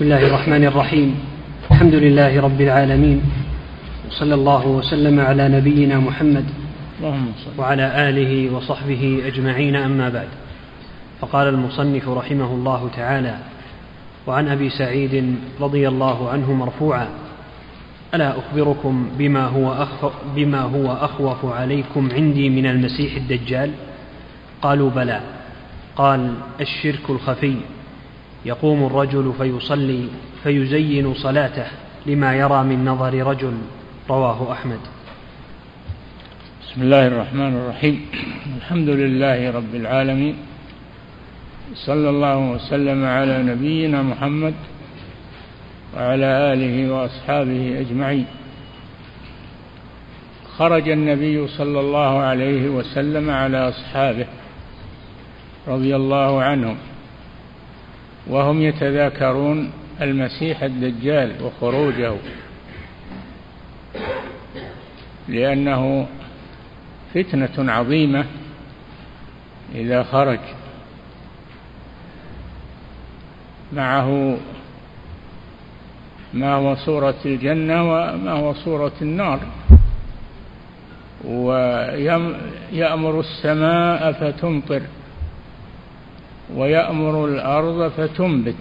بسم الله الرحمن الرحيم. الحمد لله رب العالمين. وصلى الله وسلم على نبينا محمد وعلى آله وصحبه أجمعين. أما بعد فقال المصنف رحمه الله تعالى وعن أبي سعيد رضي الله عنه مرفوعا ألا أخبركم بما هو, أخ بما هو أخوف عليكم عندي من المسيح الدجال؟ قالوا بلى. قال الشرك الخفي. يقوم الرجل فيصلي فيزين صلاته لما يرى من نظر رجل. رواه أحمد. بسم الله الرحمن الرحيم. الحمد لله رب العالمين. صلى الله وسلم على نبينا محمد وعلى آله وأصحابه أجمعين. خرج النبي صلى الله عليه وسلم على أصحابه رضي الله عنهم. وهم يتذاكرون المسيح الدجال وخروجه. لأنه فتنة عظيمة إذا خرج. معه ما هو صورة الجنة وما هو صورة النار. ويأمر السماء فتمطر. ويأمر الأرض فتنبت.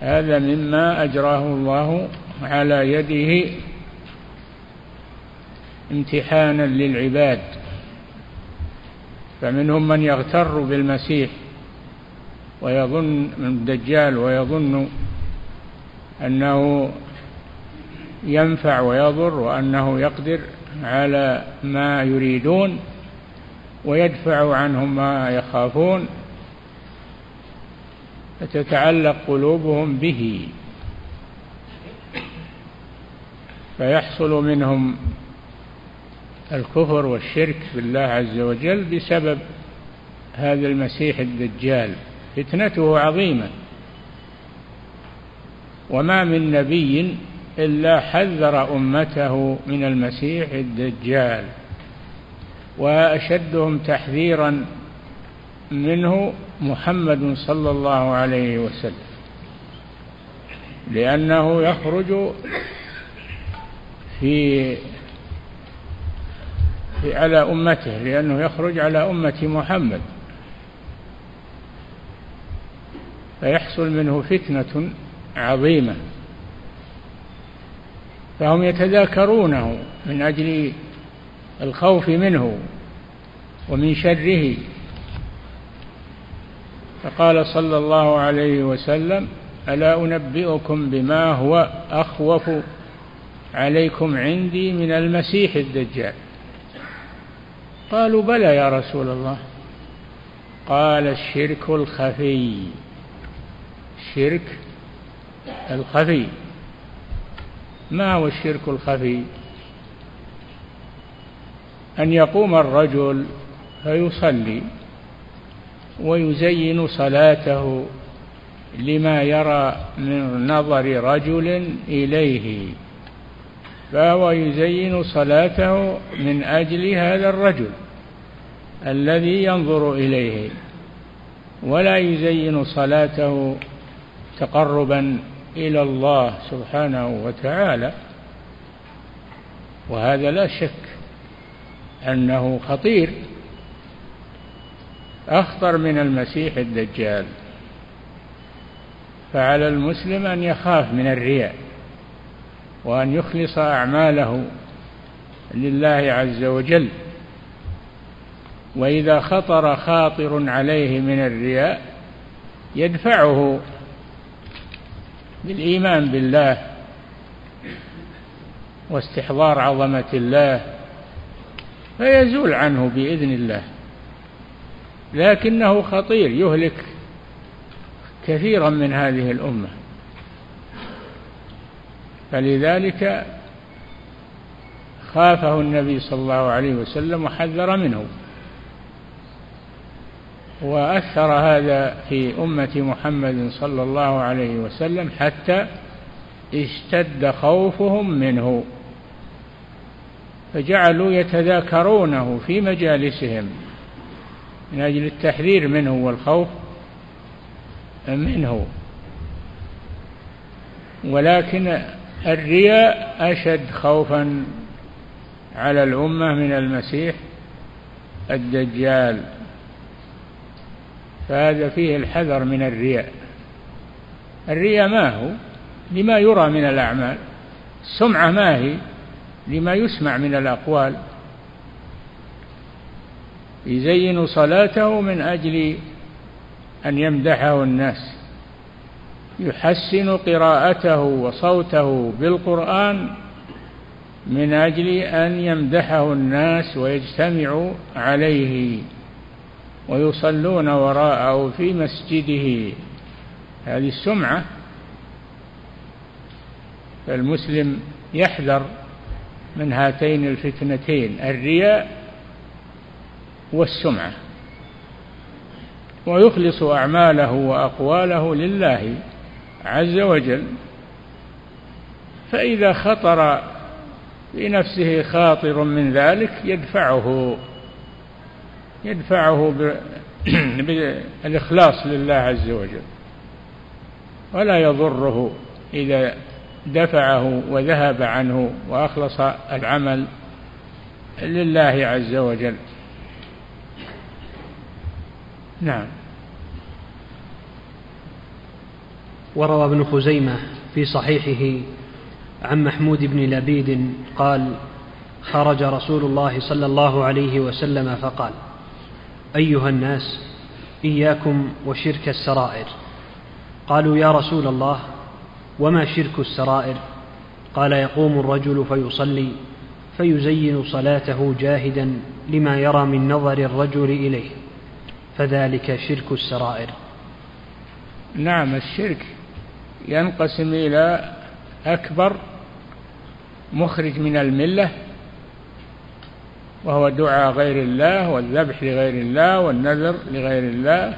هذا مما أجراه الله على يده امتحانا للعباد. فمنهم من يغتر بالمسيح ويظن الدجال ويظن أنه ينفع ويضر وأنه يقدر على ما يريدون. ويدفع عنهم ما يخافون فتتعلق قلوبهم به. فيحصل منهم الكفر والشرك بالله عز وجل بسبب هذا المسيح الدجال. فتنته عظيمة. وما من نبي إلا حذر أمته من المسيح الدجال. وأشدهم تحذيرا منه محمد صلى الله عليه وسلم لأنه يخرج في على أمته لأنه يخرج على أمة محمد فيحصل منه فتنة عظيمة فهم يتذاكرونه من أجل الخوف منه ومن شره. فقال صلى الله عليه وسلم ألا أنبئكم بما هو أخوف عليكم عندي من المسيح الدجال؟ قالوا بلى يا رسول الله. قال الشرك الخفي. الشرك الخفي. ما هو الشرك الخفي؟ أن يقوم الرجل فيصلي ويزين صلاته لما يرى من نظر رجل إليه فهو يزين صلاته من أجل هذا الرجل الذي ينظر إليه ولا يزين صلاته تقربا إلى الله سبحانه وتعالى وهذا لا شك أنه خطير أخطر من المسيح الدجال. فعلى المسلم أن يخاف من الرياء وأن يخلص أعماله لله عز وجل. وإذا خطر خاطر عليه من الرياء يدفعه بالإيمان بالله واستحضار عظمة الله فيزول عنه بإذن الله. لكنه خطير يهلك كثيرا من هذه الأمة. فلذلك خافه النبي صلى الله عليه وسلم وحذر منه. وأثر هذا في أمة محمد صلى الله عليه وسلم حتى اشتد خوفهم منه. فجعلوا يتذاكرونه في مجالسهم من أجل التحذير منه والخوف منه. ولكن الرياء أشد خوفا على الأمة من المسيح الدجال. فهذا فيه الحذر من الرياء. الرياء ما هو؟ لما يرى من الأعمال. السمعة ما هي؟ لما يسمع من الأقوال. يزين صلاته من أجل أن يمدحه الناس. يحسن قراءته وصوته بالقرآن من أجل أن يمدحه الناس ويجتمعوا عليه ويصلون وراءه في مسجده. هذه السمعة. فالمسلم يحذر من هاتين الفتنتين الرياء والسمعة. ويخلص أعماله وأقواله لله عز وجل. فإذا خطر بنفسه خاطر من ذلك يدفعه يدفعه بالإخلاص لله عز وجل. ولا يضره إذا دفعه وذهب عنه وأخلص العمل لله عز وجل. نعم. وروى ابن خزيمة في صحيحه عن محمود بن لبيد قال خرج رسول الله صلى الله عليه وسلم فقال أيها الناس إياكم وشرك السرائر. قالوا يا رسول الله وما شرك السرائر؟ قال يقوم الرجل فيصلي فيزين صلاته جاهدا لما يرى من نظر الرجل إليه. فذلك شرك السرائر. نعم الشرك ينقسم إلى أكبر مخرج من الملة وهو دعاء غير الله والذبح لغير الله والنذر لغير الله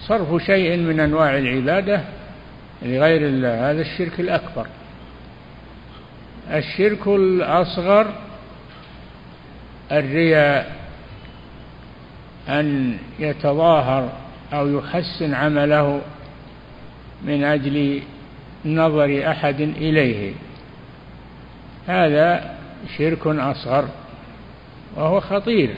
صرف شيء من أنواع العبادة لغير الله هذا الشرك الأكبر. الشرك الأصغر الرياء أن يتظاهر أو يحسن عمله من أجل نظر أحد إليه. هذا شرك أصغر وهو خطير.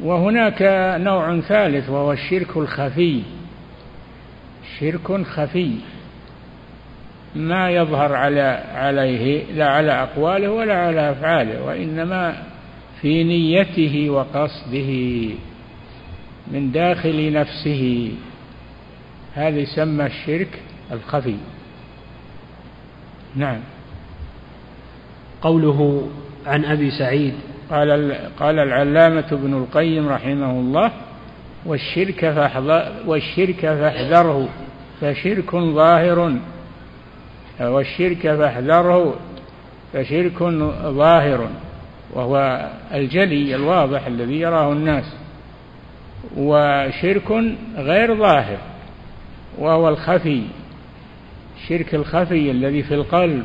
وهناك نوع ثالث وهو الشرك الخفي. شرك خفي ما يظهر على عليه لا على أقواله ولا على أفعاله وإنما في نيته وقصده من داخل نفسه. هذا يسمى الشرك الخفي. نعم. قوله عن أبي سعيد قال قال العلامة ابن القيم رحمه الله والشرك والشرك فاحذره فشرك ظاهر. والشرك فاحذره فشرك ظاهر. وهو الجلي الواضح الذي يراه الناس. وشرك غير ظاهر وهو الخفي. الشرك الخفي الذي في القلب.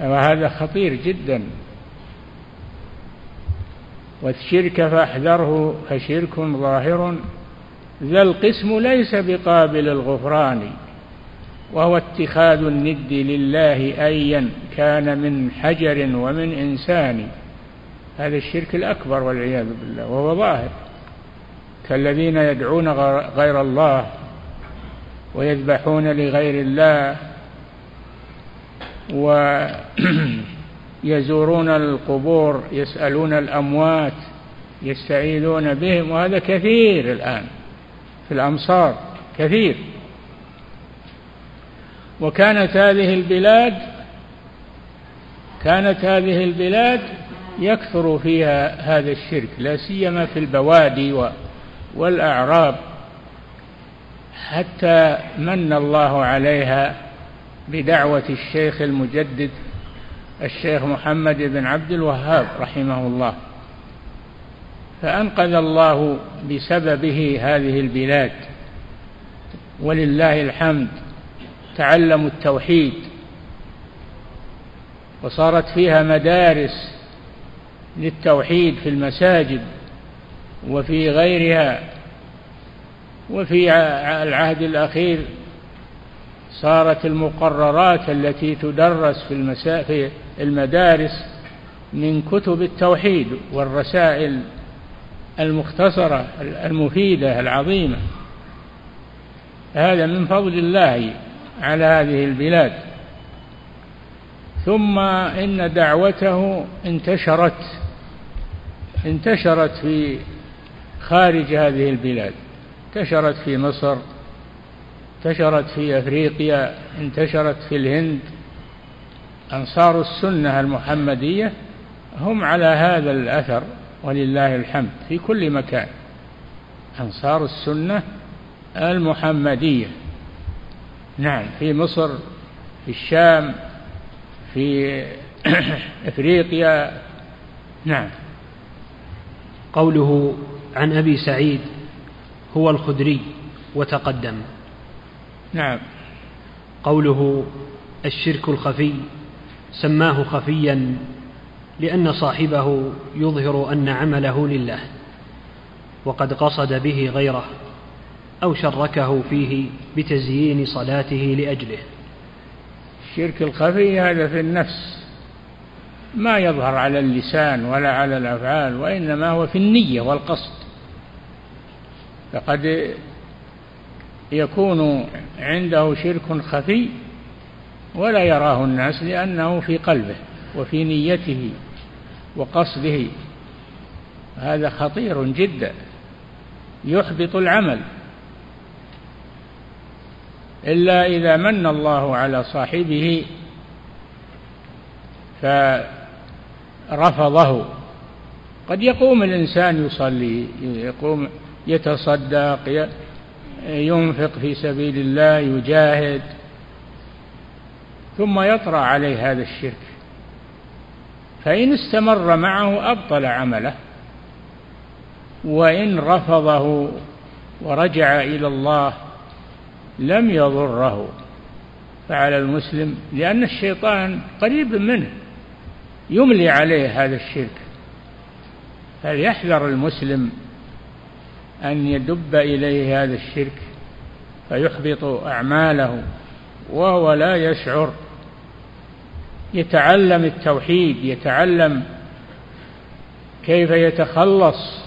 وهذا خطير جدا. والشرك فاحذره فشرك ظاهر. ذا القسم ليس بقابل الغفران وهو اتخاذ الند لله أيا كان من حجر ومن إنسان. هذا الشرك الأكبر والعياذ بالله وهو ظاهر. كالذين يدعون غير الله ويذبحون لغير الله ويزورون القبور يسألون الأموات يستعيذون بهم وهذا كثير الآن في الأمصار كثير. وكانت هذه البلاد كانت هذه البلاد يكثر فيها هذا الشرك لا سيما في البوادي والأعراب. حتى من الله عليها بدعوة الشيخ المجدد الشيخ محمد بن عبد الوهاب رحمه الله. فأنقذ الله بسببه هذه البلاد. ولله الحمد تعلموا التوحيد. وصارت فيها مدارس للتوحيد في المساجد وفي غيرها وفي العهد الأخير صارت المقررات التي تدرس في, المسا... في المدارس من كتب التوحيد والرسائل المختصرة المفيدة العظيمة. هذا من فضل الله على هذه البلاد. ثم إن دعوته انتشرت انتشرت في خارج هذه البلاد. انتشرت في مصر انتشرت في أفريقيا انتشرت في الهند أنصار السنة المحمدية هم على هذا الأثر ولله الحمد في كل مكان. أنصار السنة المحمدية. نعم في مصر في الشام في إفريقيا. نعم. قوله عن أبي سعيد هو الخدري وتقدم. نعم. قوله الشرك الخفي سماه خفيا لأن صاحبه يظهر أن عمله لله وقد قصد به غيره أو شركه فيه بتزيين صلاته لأجله. الشرك الخفي هذا في النفس ما يظهر على اللسان ولا على الأفعال وإنما هو في النية والقصد. فقد يكون عنده شرك خفي ولا يراه الناس لأنه في قلبه وفي نيته وقصده. هذا خطير جدا يحبط العمل. إلا إذا من الله على صاحبه فرفضه. قد يقوم الإنسان يصلي يقوم يتصدق ينفق في سبيل الله يجاهد. ثم يطرأ عليه هذا الشرك. فإن استمر معه أبطل عمله وإن رفضه ورجع إلى الله لم يضره. فعلى المسلم لأن الشيطان قريب منه يملي عليه هذا الشرك. فليحذر المسلم أن يدب إليه هذا الشرك فيحبط أعماله وهو لا يشعر يتعلم التوحيد يتعلم كيف يتخلص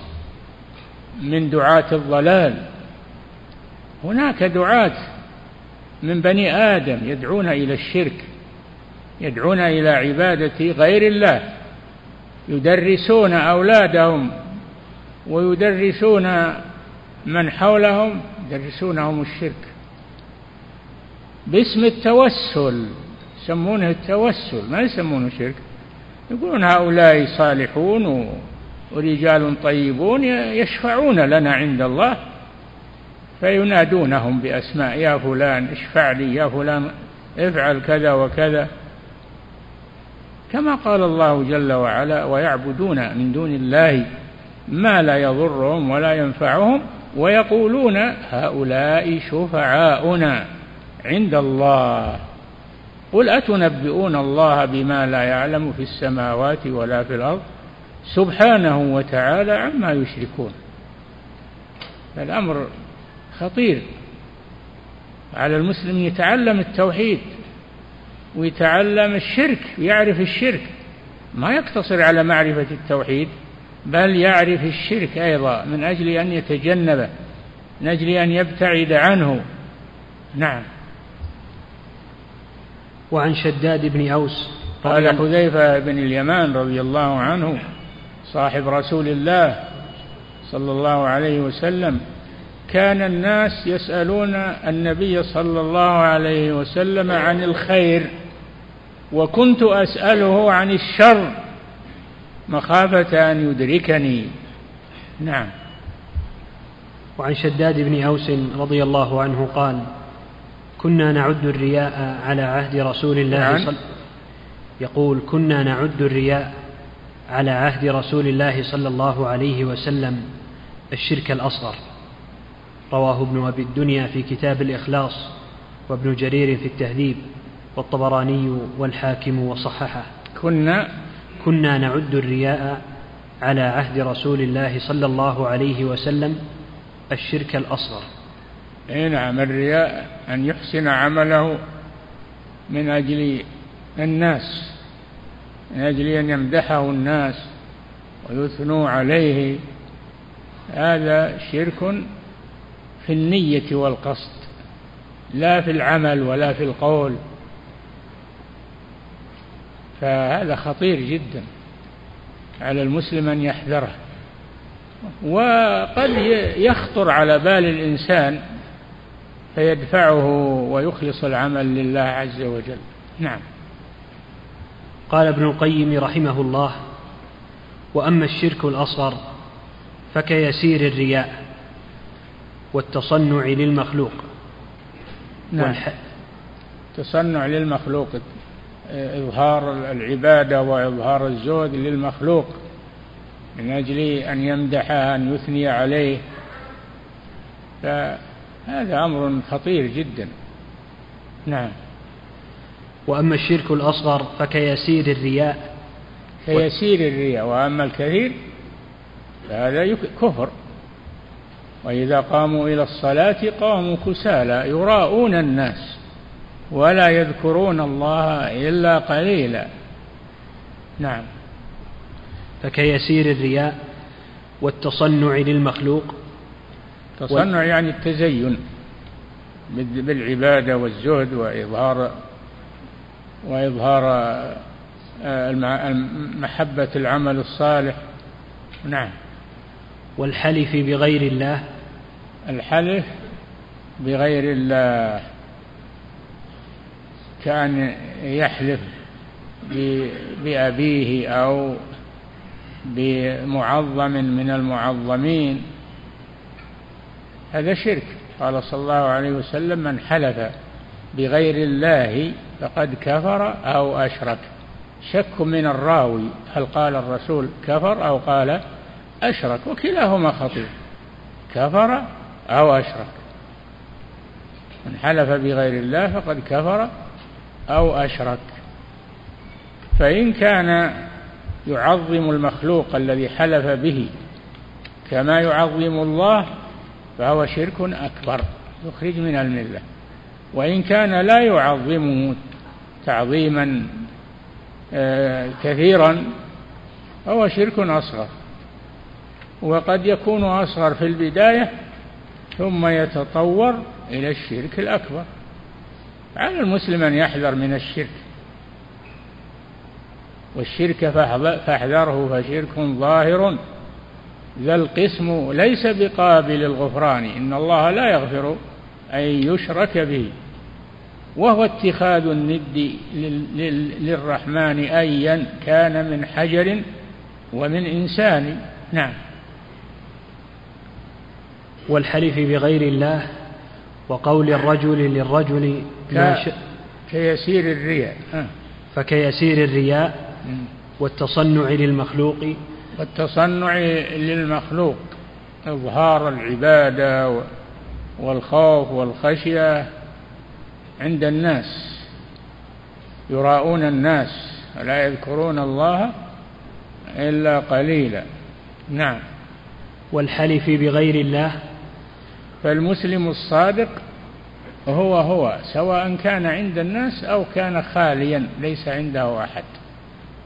من دعاة الضلال. هناك دعاة من بني آدم يدعون إلى الشرك يدعون إلى عبادة غير الله يدرسون أولادهم ويدرسون من حولهم يدرسونهم الشرك. باسم التوسل يسمونه التوسل ما يسمونه شرك. يقولون هؤلاء صالحون ورجال طيبون يشفعون لنا عند الله فينادونهم بأسماء يا فلان اشفع لي يا فلان افعل كذا وكذا. كما قال الله جل وعلا ويعبدون من دون الله ما لا يضرهم ولا ينفعهم ويقولون هؤلاء شفعاؤنا عند الله. قل أتنبئون الله بما لا يعلم في السماوات ولا في الأرض؟ سبحانه وتعالى عما يشركون. الأمر خطير. على المسلم يتعلم التوحيد ويتعلم الشرك ويعرف الشرك. ما يقتصر على معرفة التوحيد بل يعرف الشرك أيضا من أجل أن يتجنبه من أجل أن يبتعد عنه. نعم. وعن شداد بن أوس قال حذيفة بن اليمان رضي الله عنه صاحب رسول الله صلى الله عليه وسلم كان الناس يسألون النبي صلى الله عليه وسلم عن الخير وكنت أسأله عن الشر مخافة أن يدركني. نعم. وعن شداد بن أوس رضي الله عنه قال كنا نعد الرياء على عهد رسول الله نعم. صلى يقول كنا نعد الرياء على عهد رسول الله صلى الله عليه وسلم الشرك الأصغر. رواه ابن أبي الدنيا في كتاب الإخلاص وابن جرير في التهذيب والطبراني والحاكم وصححه. كنا كنا نعد الرياء على عهد رسول الله صلى الله عليه وسلم الشرك الأصغر. أي نعم الرياء أن يحسن عمله من أجل الناس من أجل أن يمدحه الناس ويثنوا عليه. هذا شرك في النية والقصد لا في العمل ولا في القول. فهذا خطير جدا على المسلم أن يحذره. وقد يخطر على بال الإنسان فيدفعه ويخلص العمل لله عز وجل. نعم. قال ابن القيم رحمه الله وأما الشرك الأصغر فكيسير الرياء والتصنع للمخلوق. نعم. تصنع للمخلوق إظهار العبادة وإظهار الزهد للمخلوق من أجل أن يمدحه أن يثني عليه. فهذا أمر خطير جدا. نعم. وأما الشرك الأصغر فكيسير الرياء. كيسير الرياء. وأما الكثير فهذا كفر. وإذا قاموا إلى الصلاة قاموا كسالى يراءون الناس ولا يذكرون الله إلا قليلا. نعم. فكيسير الرياء والتصنع للمخلوق. تصنع يعني التزين بالعبادة والزهد وإظهار وإظهار آه، محبة العمل الصالح. نعم. والحلف بغير الله؟ الحلف بغير الله. كأن يحلف بأبيه أو بمعظم من المعظمين. هذا شرك. قال صلى الله عليه وسلم من حلف بغير الله فقد كفر أو أشرك. شك من الراوي هل قال الرسول كفر أو قال أشرك؟ وكلاهما خطير. كفر أو أشرك. من حلف بغير الله فقد كفر أو أشرك. فإن كان يعظم المخلوق الذي حلف به كما يعظم الله فهو شرك أكبر يخرج من الملة. وإن كان لا يعظمه تعظيما آه، كثيرا فهو شرك أصغر. وقد يكون أصغر في البداية ثم يتطور إلى الشرك الأكبر. على المسلم أن يحذر من الشرك. والشرك فاحذره فشرك ظاهر. ذا القسم ليس بقابل الغفران. إن الله لا يغفر أن يشرك به. وهو اتخاذ الند للرحمن أيا كان من حجر ومن إنسان. نعم. والحلف بغير الله وقول الرجل للرجل كيسير الرياء. فكيسير الرياء والتصنع للمخلوق والتصنع للمخلوق إظهار العبادة والخوف والخشية عند الناس يراءون الناس ولا يذكرون الله إلا قليلا. نعم. والحلف بغير الله؟ فالمسلم الصادق هو هو سواء كان عند الناس أو كان خاليا ليس عنده أحد.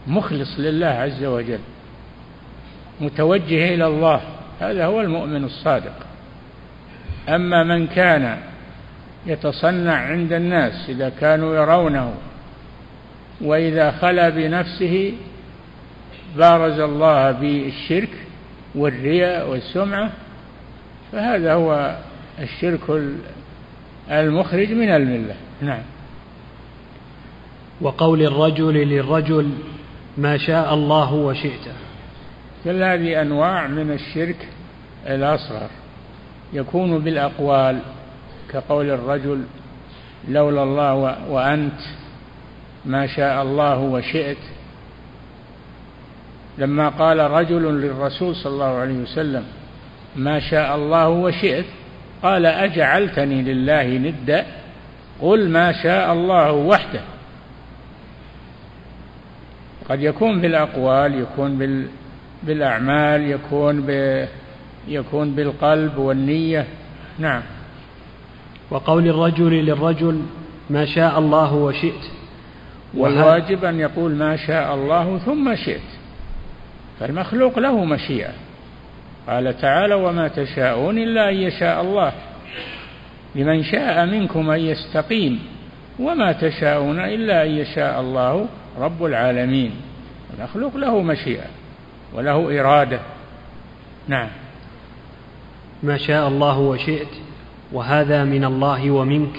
مخلص لله عز وجل. متوجه إلى الله. هذا هو المؤمن الصادق. أما من كان يتصنع عند الناس إذا كانوا يرونه وإذا خلا بنفسه بارز الله بالشرك والرياء والسمعة فهذا هو الشرك المخرج من الملة. نعم. وقول الرجل للرجل ما شاء الله وشئت. كل هذه أنواع من الشرك الأصغر. يكون بالأقوال كقول الرجل لولا الله وأنت ما شاء الله وشئت. لما قال رجل للرسول صلى الله عليه وسلم ما شاء الله وشئت قال أجعلتني لله ندا قل ما شاء الله وحده. قد يكون بالأقوال يكون بال بالأعمال يكون ب يكون بالقلب والنية. نعم. وقول الرجل للرجل ما شاء الله وشئت. والواجب أن يقول ما شاء الله ثم شئت. فالمخلوق له مشيئة. قال تعالى وما تشاءون إلا أن يشاء الله. لمن شاء منكم أن يستقيم. وما تشاءون إلا أن يشاء الله رب العالمين. المخلوق له مشيئة. وله إرادة. نعم. ما شاء الله وشئت وهذا من الله ومنك.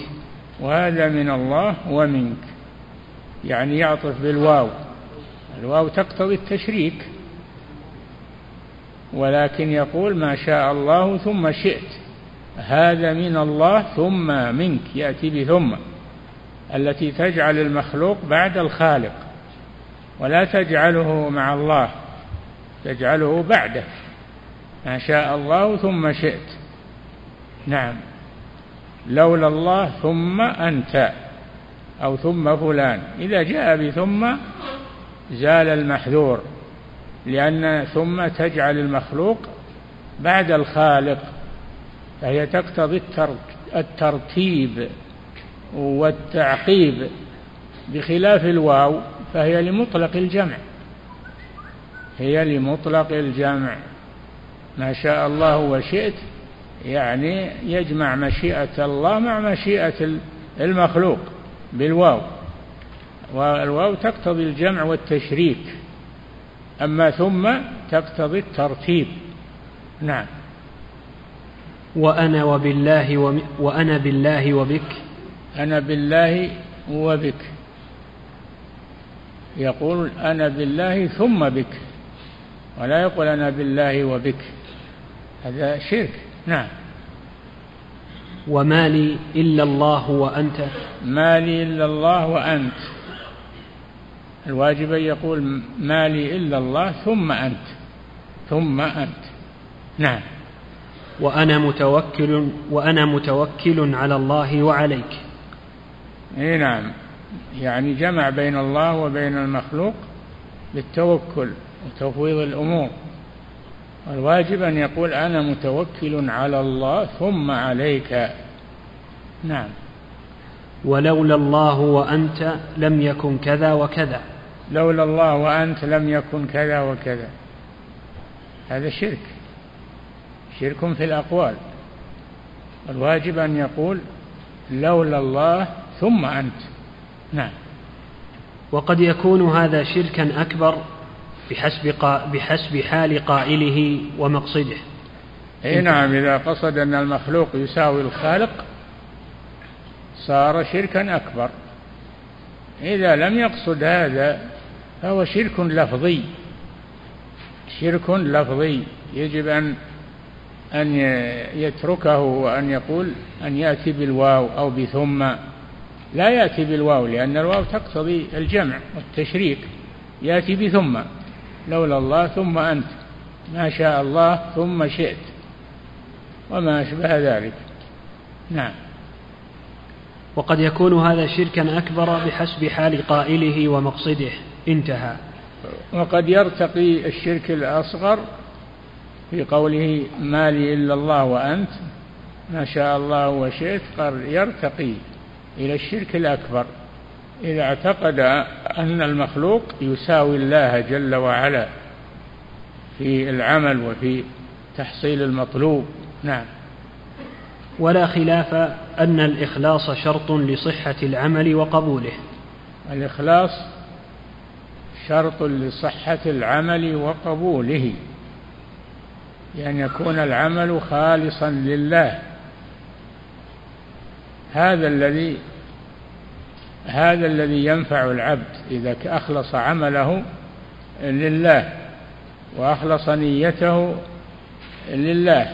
وهذا من الله ومنك. يعني يعطف بالواو. الواو تقتضي التشريك. ولكن يقول ما شاء الله ثم شئت. هذا من الله ثم منك. يأتي بثم. التي تجعل المخلوق بعد الخالق. ولا تجعله مع الله. تجعله بعده. ما شاء الله ثم شئت. نعم. لولا الله ثم أنت أو ثم فلان. إذا جاء بثم زال المحذور. لأن ثم تجعل المخلوق بعد الخالق. فهي تقتضي الترتيب والتعقيب. بخلاف الواو فهي لمطلق الجمع. هي لمطلق الجمع. ما شاء الله وشئت يعني يجمع مشيئة الله مع مشيئة المخلوق بالواو. والواو تقتضي الجمع والتشريك أما ثم تقتضي الترتيب. نعم. وأنا وبالله وم... وأنا بالله وبك. أنا بالله وبك. يقول أنا بالله ثم بك. ولا يقول أنا بالله وبك. هذا شرك. نعم. وما لي إلا الله وأنت. ما لي إلا الله وأنت. الواجب أن يقول ما لي إلا الله ثم أنت. ثم أنت. نعم. وأنا متوكل وأنا متوكل على الله وعليك. إي نعم. يعني جمع بين الله وبين المخلوق بالتوكل. وتفويض الأمور. الواجب أن يقول أنا متوكل على الله ثم عليك. نعم. ولولا الله وأنت لم يكن كذا وكذا. لولا الله وأنت لم يكن كذا وكذا. هذا شرك. شرك في الأقوال. الواجب أن يقول لولا الله ثم أنت. نعم. وقد يكون هذا شركا أكبر بحسب بحسب حال قائله ومقصده. اي نعم إذا قصد أن المخلوق يساوي الخالق صار شركا أكبر. إذا لم يقصد هذا فهو شرك لفظي. شرك لفظي. يجب أن أن يتركه وأن يقول أن يأتي بالواو أو بثم. لا يأتي بالواو لأن الواو تقتضي الجمع والتشريك. يأتي بثم. لولا الله ثم أنت. ما شاء الله ثم شئت. وما أشبه ذلك. نعم. وقد يكون هذا شركا أكبر بحسب حال قائله ومقصده. انتهى. وقد يرتقي الشرك الأصغر في قوله ما لي إلا الله وأنت. ما شاء الله وشئت قد يرتقي إلى الشرك الأكبر. إذا اعتقد أن المخلوق يساوي الله جل وعلا في العمل وفي تحصيل المطلوب. نعم. ولا خلاف أن الإخلاص شرط لصحة العمل وقبوله. الإخلاص شرط لصحة العمل وقبوله. بأن يكون العمل خالصا لله. هذا الذي هذا الذي ينفع العبد إذا أخلص عمله لله وأخلص نيته لله.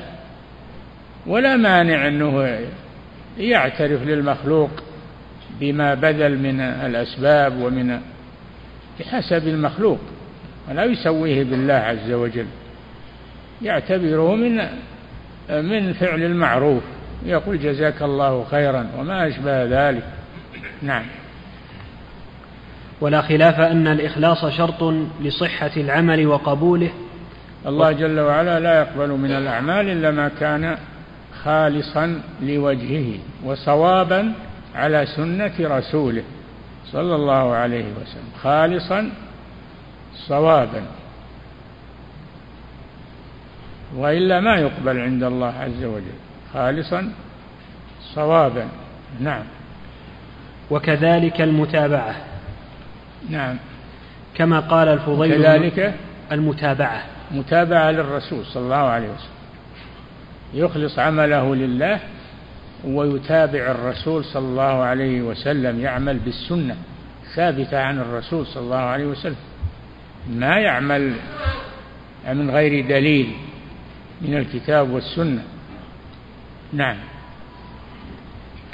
ولا مانع أنه يعترف للمخلوق بما بذل من الأسباب ومن بحسب المخلوق ولا يسويه بالله عز وجل. يعتبره من من فعل المعروف يقول جزاك الله خيرا وما أشبه ذلك. نعم. ولا خلاف أن الإخلاص شرط لصحة العمل وقبوله. الله جل وعلا لا يقبل من الأعمال إلا ما كان خالصا لوجهه وصوابا على سنة رسوله صلى الله عليه وسلم. خالصا صوابا. وإلا ما يقبل عند الله عز وجل. خالصا صوابا. نعم. وكذلك المتابعة. نعم. كما قال الفضيل كذلك المتابعة. متابعة للرسول صلى الله عليه وسلم. يخلص عمله لله ويتابع الرسول صلى الله عليه وسلم يعمل بالسنة ثابتة عن الرسول صلى الله عليه وسلم. ما يعمل من غير دليل من الكتاب والسنة. نعم.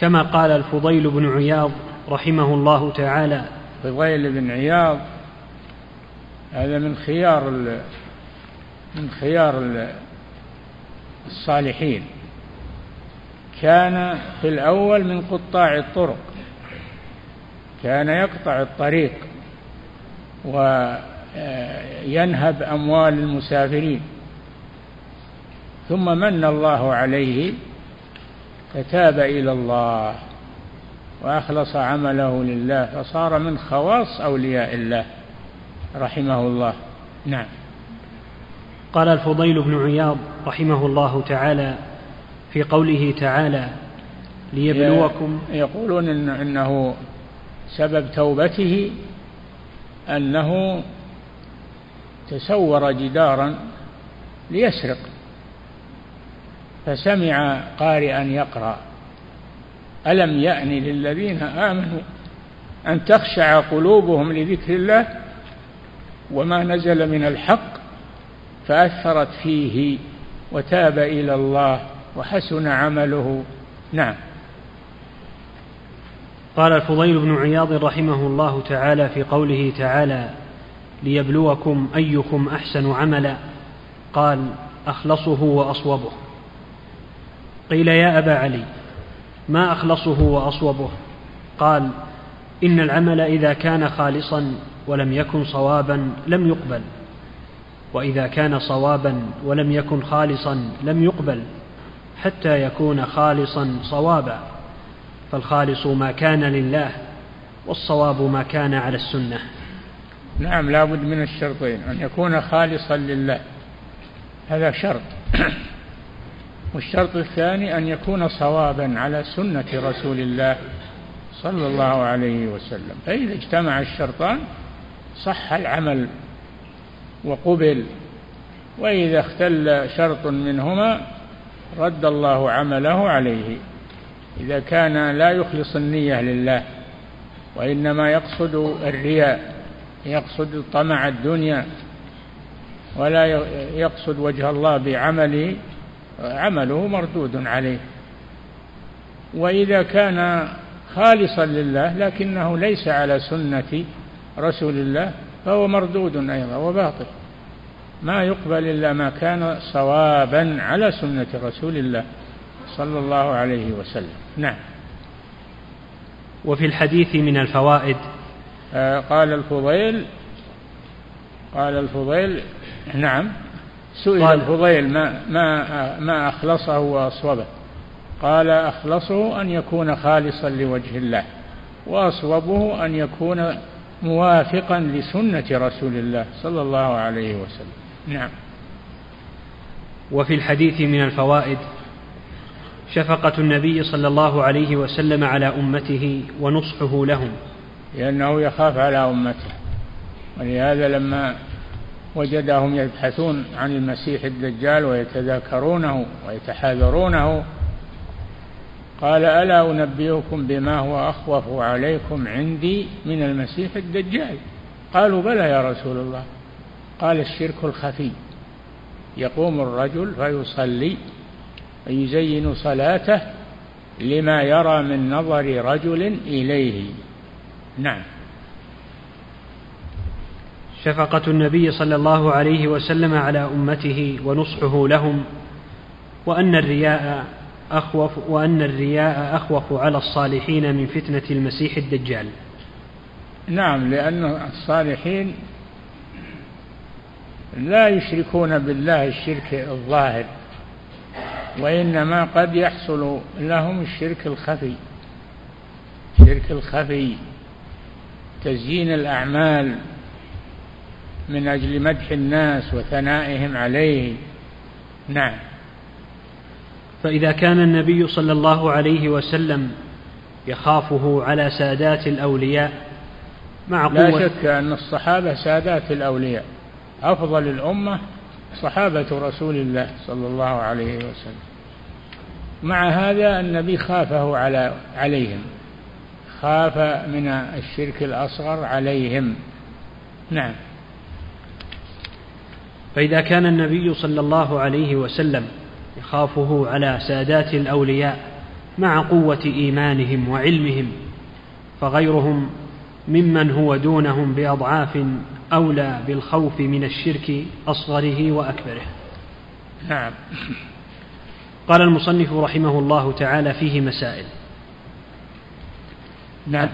كما قال الفضيل بن عياض رحمه الله تعالى فضيل بن عياض. هذا من خيار من خيار الصالحين. كان في الأول من قطاع الطرق. كان يقطع الطريق وينهب أموال المسافرين. ثم من الله عليه فتاب إلى الله. وأخلص عمله لله فصار من خواص أولياء الله. رحمه الله. نعم. قال الفضيل بن عياض رحمه الله تعالى في قوله تعالى ليبلوكم. يقولون إن إنه سبب توبته أنه تسور جدارا ليسرق فسمع قارئا يقرأ. ألم يأن للذين آمنوا أن تخشع قلوبهم لذكر الله وما نزل من الحق فأثرت فيه وتاب إلى الله وحسن عمله. نعم. قال الفضيل بن عياض رحمه الله تعالى في قوله تعالى ليبلوكم أيكم أحسن عملا. قال أخلصه وأصوبه. قيل يا أبا علي ما أخلصه وأصوبه. قال إن العمل إذا كان خالصا ولم يكن صوابا لم يقبل. وإذا كان صوابا ولم يكن خالصا لم يقبل حتى يكون خالصا صوابا. فالخالص ما كان لله والصواب ما كان على السنة. نعم لابد من الشرطين أن يكون خالصا لله. هذا شرط. والشرط الثاني أن يكون صوابا على سنة رسول الله صلى الله عليه وسلم. فإذا اجتمع الشرطان صح العمل وقبل. وإذا اختل شرط منهما رد الله عمله عليه. إذا كان لا يخلص النية لله وإنما يقصد الرياء يقصد طمع الدنيا ولا يقصد وجه الله بعمله عمله مردود عليه. وإذا كان خالصا لله لكنه ليس على سنة رسول الله فهو مردود أيضا وباطل. ما يقبل إلا ما كان صوابا على سنة رسول الله صلى الله عليه وسلم. نعم. وفي الحديث من الفوائد. آه قال الفضيل قال الفضيل نعم. سئل الفضيل ما ما ما أخلصه وأصوبه. قال أخلصه أن يكون خالصا لوجه الله وأصوبه أن يكون موافقا لسنة رسول الله صلى الله عليه وسلم. نعم. وفي الحديث من الفوائد شفقة النبي صلى الله عليه وسلم على أمته ونصحه لهم. لأنه يخاف على أمته. ولهذا لما وجدهم يبحثون عن المسيح الدجال ويتذاكرونه ويتحاذرونه. قال ألا أنبئكم بما هو أخوف عليكم عندي من المسيح الدجال؟ قالوا بلى يا رسول الله. قال الشرك الخفي. يقوم الرجل فيصلي ويزين صلاته لما يرى من نظر رجل إليه. نعم. شفقة النبي صلى الله عليه وسلم على أمته ونصحه لهم وأن الرياء أخوف وأن الرياء أخوف على الصالحين من فتنة المسيح الدجال. نعم لأن الصالحين لا يشركون بالله الشرك الظاهر وإنما قد يحصل لهم الشرك الخفي الشرك الخفي تزيين الأعمال من أجل مدح الناس وثنائهم عليه. نعم. فإذا كان النبي صلى الله عليه وسلم يخافه على سادات الأولياء مع قوة لا شك أن الصحابة سادات الأولياء. أفضل الأمة صحابة رسول الله صلى الله عليه وسلم. مع هذا النبي خافه على عليهم. خاف من الشرك الأصغر عليهم. نعم. فإذا كان النبي صلى الله عليه وسلم يخافه على سادات الأولياء مع قوة إيمانهم وعلمهم فغيرهم ممن هو دونهم بأضعاف أولى بالخوف من الشرك أصغره وأكبره. نعم. قال المصنف رحمه الله تعالى فيه مسائل. نعم.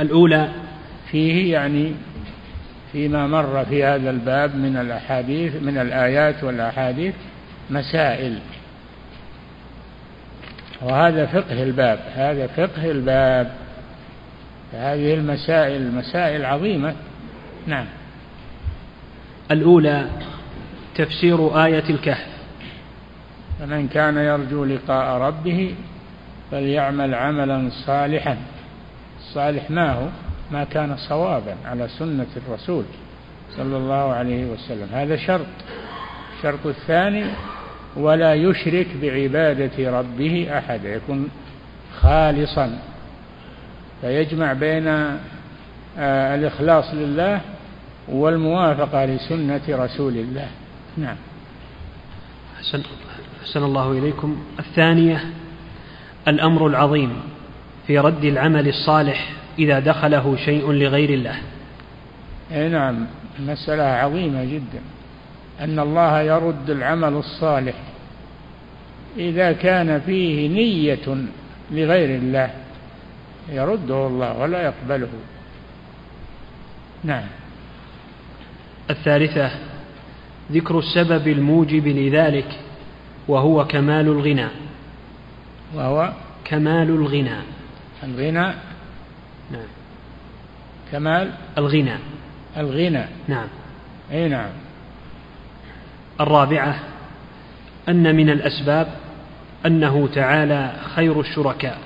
الأولى فيه يعني فيما مر في هذا الباب من الأحاديث من الآيات والأحاديث مسائل. وهذا فقه الباب هذا فقه الباب. هذه المسائل مسائل عظيمة. نعم. الأولى تفسير آية الكهف. فمن كان يرجو لقاء ربه فليعمل عملا صالحا. الصالح ما هو؟ ما كان صوابا على سنة الرسول صلى الله عليه وسلم. هذا شرط. الشرط الثاني ولا يشرك بعبادة ربه أحدا يكون خالصا. فيجمع بين آه، الإخلاص لله والموافقة لسنة رسول الله. نعم. حسن, حسن الله إليكم. الثانية الأمر العظيم في رد العمل الصالح إذا دخله شيء لغير الله. أي نعم مسألة عظيمة جدا. أن الله يرد العمل الصالح إذا كان فيه نية لغير الله يرده الله ولا يقبله. نعم. الثالثة ذكر السبب الموجب لذلك وهو كمال الغنى. وهو؟ كمال الغنى. الغنى نعم. كمال؟ الغنى. الغنى. نعم. أي نعم. الرابعة أن من الأسباب أنه تعالى خير الشركاء.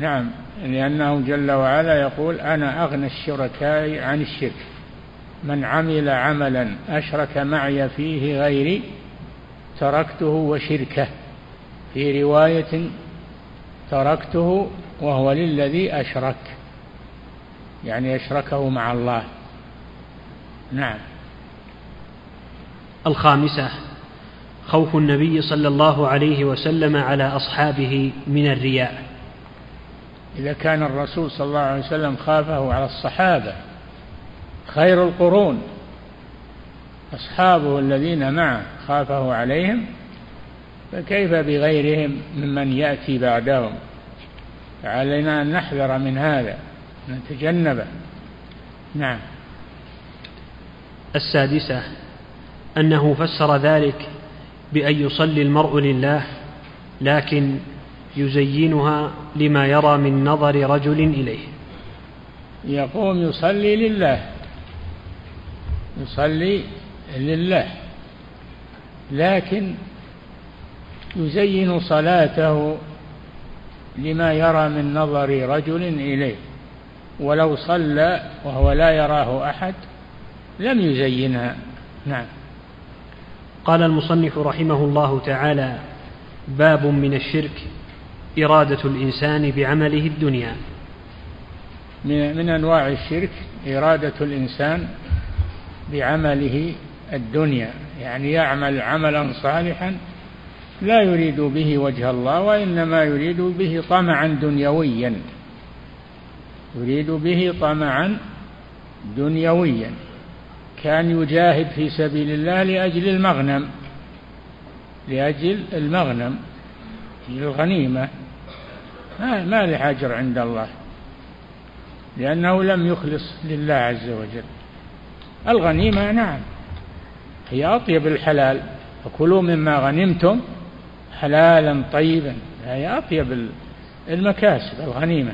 نعم. لأنه جل وعلا يقول أنا أغنى الشركاء عن الشرك. من عمل عملا أشرك معي فيه غيري تركته وشركه. في رواية تركته وهو للذي أشرك يعني أشركه مع الله. نعم. الخامسة خوف النبي صلى الله عليه وسلم على أصحابه من الرياء. إذا كان الرسول صلى الله عليه وسلم خافه على الصحابة خير القرون أصحابه الذين معه خافه عليهم فكيف بغيرهم ممن يأتي بعدهم؟ فعلينا أن نحذر من هذا نتجنبه. نعم. السادسة أنه فسر ذلك بأن يصلي المرء لله لكن يزينها لما يرى من نظر رجل إليه. يقوم يصلي لله. يصلي لله. لكن يزين صلاته لما يرى من نظر رجل إليه ولو صلى وهو لا يراه أحد لم يزينها. نعم. قال المصنف رحمه الله تعالى باب من الشرك إرادة الإنسان بعمله الدنيا. من, من أنواع الشرك إرادة الإنسان بعمله الدنيا يعني يعمل عملا صالحا لا يريد به وجه الله وإنما يريد به طمعا دنيويا. يريد به طمعا دنيويا. كان يجاهد في سبيل الله لأجل المغنم لأجل المغنم الغنيمة ما, ما له أجر عند الله لأنه لم يخلص لله عز وجل. الغنيمة نعم هي أطيب الحلال. فكلوا مما غنمتم حلالا طيبا. هي أطيب المكاسب الغنيمة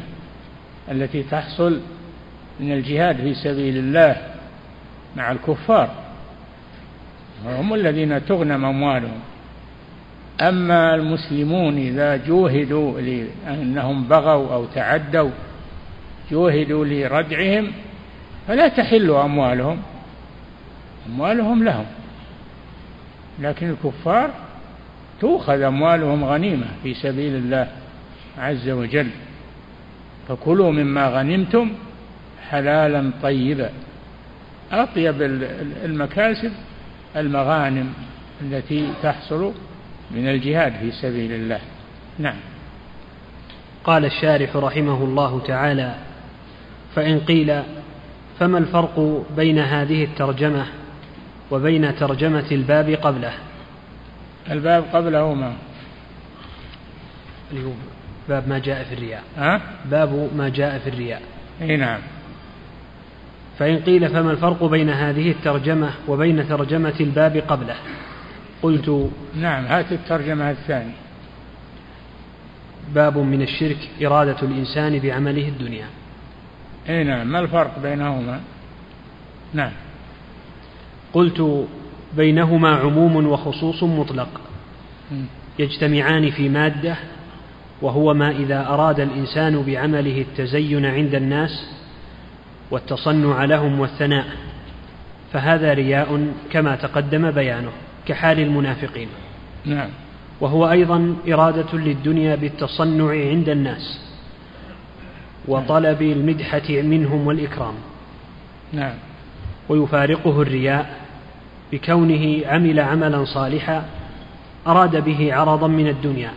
التي تحصل من الجهاد في سبيل الله مع الكفار. هم الذين تغنم أموالهم. أما المسلمون إذا جوهدوا لأنهم بغوا أو تعدوا جوهدوا لردعهم فلا تحل أموالهم. أموالهم لهم. لكن الكفار تؤخذ أموالهم غنيمة في سبيل الله عز وجل. فكلوا مما غنمتم حلالا طيبا. أطيب المكاسب المغانم التي تحصل من الجهاد في سبيل الله. نعم. قال الشارح رحمه الله تعالى فإن قيل فما الفرق بين هذه الترجمة وبين ترجمة الباب قبله؟ الباب قبله ما اللي هو باب ما جاء في الرياء. ها؟ باب ما جاء في الرياء. إي نعم. فإن قيل فما الفرق بين هذه الترجمة وبين ترجمة الباب قبله؟ قلت نعم هات الترجمة الثانية. باب من الشرك إرادة الإنسان بعمله الدنيا. إي نعم ما الفرق بينهما؟ نعم. قلت بينهما عموم وخصوص مطلق. يجتمعان في مادة وهو ما إذا أراد الإنسان بعمله التزين عند الناس والتصنع لهم والثناء. فهذا رياء كما تقدم بيانه كحال المنافقين. نعم. وهو أيضا إرادة للدنيا بالتصنع عند الناس وطلب المدحة منهم والإكرام. نعم. ويفارقه الرياء بكونه عمل عملا صالحا أراد به عرضا من الدنيا.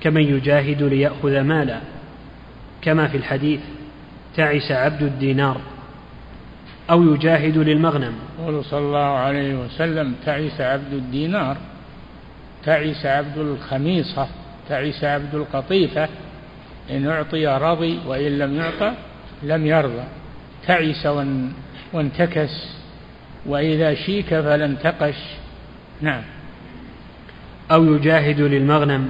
كمن يجاهد ليأخذ مالا. كما في الحديث تعس عبد الدينار. أو يجاهد للمغنم. قول صلى الله عليه وسلم تعس عبد الدينار. تعس عبد الخميصة. تعس عبد القطيفة. إن أعطي رضي وإن لم يعطى لم يرضى. تعس وانتكس. وإذا شيك فلا انتقش نعم. أو يجاهد للمغنم.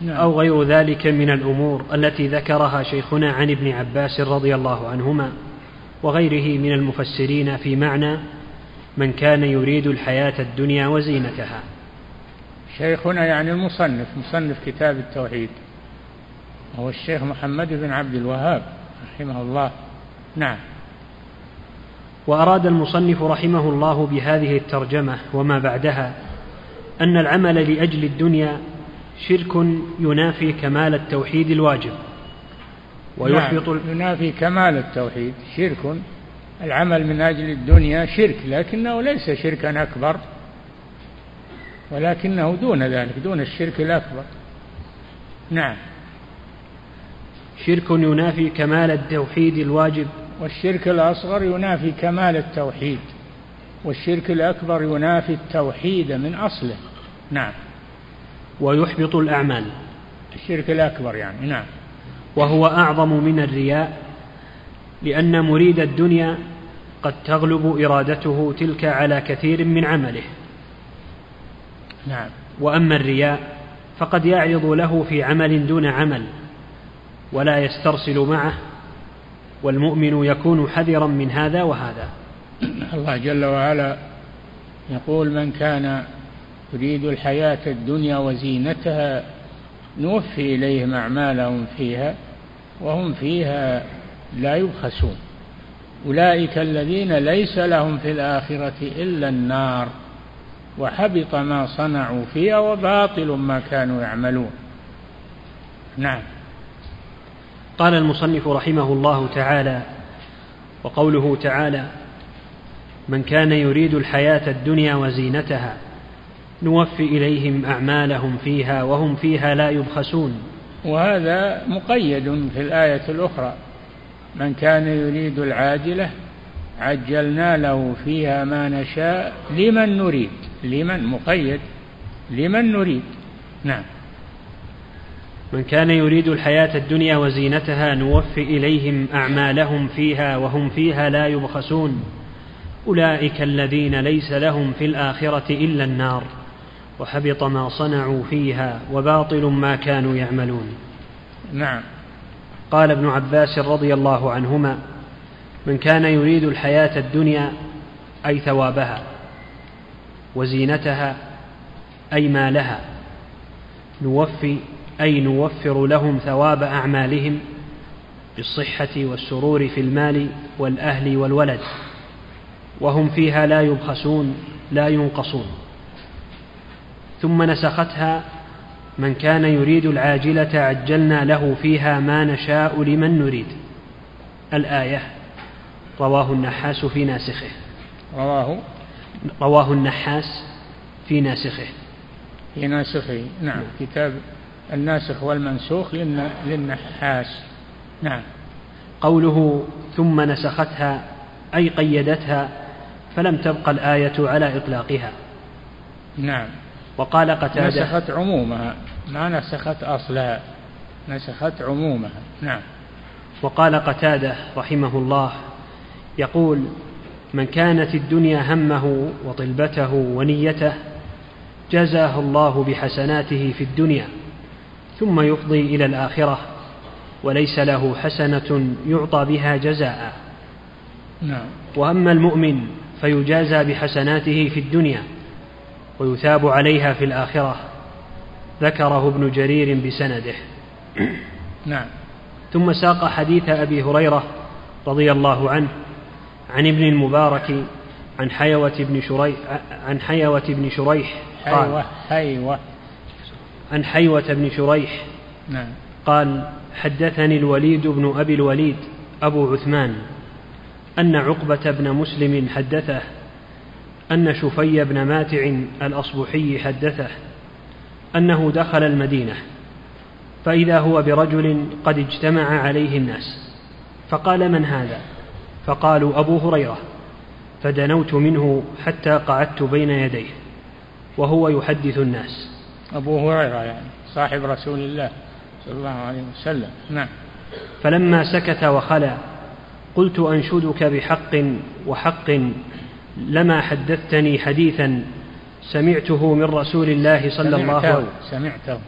نعم. أو غير ذلك من الأمور التي ذكرها شيخنا عن ابن عباس رضي الله عنهما وغيره من المفسرين في معنى من كان يريد الحياة الدنيا وزينتها. شيخنا يعني المصنف مصنف كتاب التوحيد. هو الشيخ محمد بن عبد الوهاب رحمه الله. نعم. وأراد المصنف رحمه الله بهذه الترجمة وما بعدها أن العمل لأجل الدنيا شرك ينافي كمال التوحيد الواجب. ويحبط نعم ينافي كمال التوحيد شرك. العمل من أجل الدنيا شرك لكنه ليس شركا أكبر ولكنه دون ذلك دون الشرك الأكبر. نعم. شرك ينافي كمال التوحيد الواجب والشرك الأصغر ينافي كمال التوحيد والشرك الأكبر ينافي التوحيد من أصله. نعم. ويحبط الأعمال. الشرك الأكبر يعني نعم. وهو أعظم من الرياء لأن مريد الدنيا قد تغلب إرادته تلك على كثير من عمله. نعم. وأما الرياء فقد يعرض له في عمل دون عمل ولا يسترسل معه والمؤمن يكون حذرا من هذا وهذا. الله جل وعلا يقول من كان يريد الحياة الدنيا وزينتها نوفي إليهم أعمالهم فيها وهم فيها لا يبخسون. أولئك الذين ليس لهم في الآخرة إلا النار وحبط ما صنعوا فيها وباطل ما كانوا يعملون. نعم. قال المصنف رحمه الله تعالى وقوله تعالى من كان يريد الحياة الدنيا وزينتها نوفي إليهم أعمالهم فيها وهم فيها لا يبخسون. وهذا مقيد في الآية الأخرى من كان يريد العاجلة عجلنا له فيها ما نشاء لمن نريد؟ لمن؟ مقيد. لمن نريد؟ نعم. من كان يريد الحياة الدنيا وزينتها نوفي إليهم أعمالهم فيها وهم فيها لا يبخسون. أولئك الذين ليس لهم في الآخرة إلا النار وحبط ما صنعوا فيها وباطل ما كانوا يعملون. نعم. قال ابن عباس رضي الله عنهما من كان يريد الحياة الدنيا أي ثوابها وزينتها أي مالها نوفي أي نوفر لهم ثواب أعمالهم بالصحة والسرور في المال والأهل والولد. وهم فيها لا يبخسون لا ينقصون. ثم نسختها من كان يريد العاجلة عجلنا له فيها ما نشاء لمن نريد. الآية رواه النحاس في ناسخه. رواه؟ رواه النحاس في ناسخه. في ناسخه نعم كتاب الناسخ والمنسوخ للنحاس. نعم. قوله ثم نسختها أي قيدتها فلم تبق الآية على إطلاقها. نعم. وقال قتادة نسخت عمومها ما نسخت أصلها نسخت عمومها. نعم. وقال قتادة رحمه الله يقول من كانت الدنيا همه وطلبته ونيته جزاه الله بحسناته في الدنيا. ثم يفضي إلى الآخرة وليس له حسنة يعطى بها جزاء. نعم. وأما المؤمن فيجازى بحسناته في الدنيا ويثاب عليها في الآخرة. ذكره ابن جرير بسنده. نعم. ثم ساق حديث أبي هريرة رضي الله عنه عن ابن المبارك عن حيوة بن شريح عن حيوة بن شريح حيوة حيوة. عن حيوة بن شريح. نعم. قال حدثني الوليد بن أبي الوليد أبو عثمان أن عقبة بن مسلم حدثه أن شفي بن ماتع الأصبحي حدثه أنه دخل المدينة فإذا هو برجل قد اجتمع عليه الناس. فقال من هذا؟ فقالوا أبو هريرة. فدنوت منه حتى قعدت بين يديه وهو يحدث الناس. أبو هريرة يعني صاحب رسول الله صلى الله عليه وسلم. نعم. فلما سكت وخلا قلت أنشدك بحق وحق لما حدثتني حديثا سمعته من رسول الله صلى الله عليه وسلم. سمعته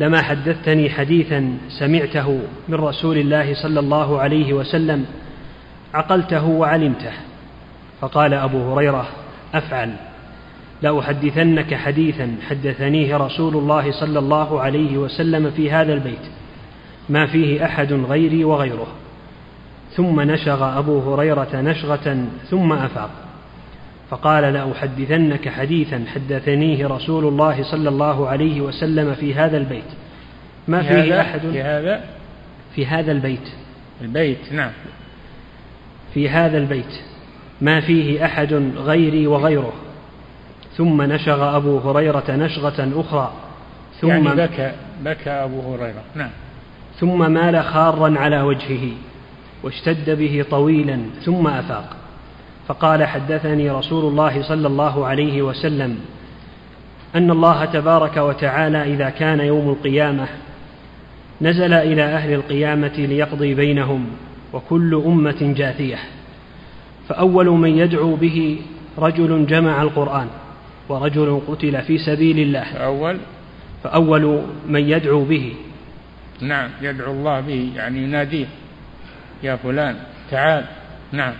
لما حدثتني حديثا سمعته من رسول الله صلى الله عليه وسلم عقلته وعلمته. فقال أبو هريرة أفعل. لأحدثنك حديثا حدثنيه رسول الله صلى الله عليه وسلم في هذا البيت ما فيه أحد غيري وغيره. ثم نشغ أبو هريرة نشغة ثم أفاق. فقال لأحدثنك حديثا حدثنيه رسول الله صلى الله عليه وسلم في هذا البيت. ما في فيه أحد؟ في هذا؟ في هذا البيت. البيت نعم. في هذا البيت. ما فيه أحد غيري وغيره. ثم نشغ أبو هريرة نشغة أخرى. ثم يعني بكى بكى أبو هريرة. نعم. ثم مال خارا على وجهه واشتد به طويلا ثم أفاق. فقال حدثني رسول الله صلى الله عليه وسلم أن الله تبارك وتعالى إذا كان يوم القيامة نزل إلى أهل القيامة ليقضي بينهم وكل أمة جاثية. فأول من يدعو به رجل جمع القرآن. ورجل قتل في سبيل الله. فأول؟ فأول من يدعو به. نعم يدعو الله به يعني يناديه. يا فلان تعال. نعم.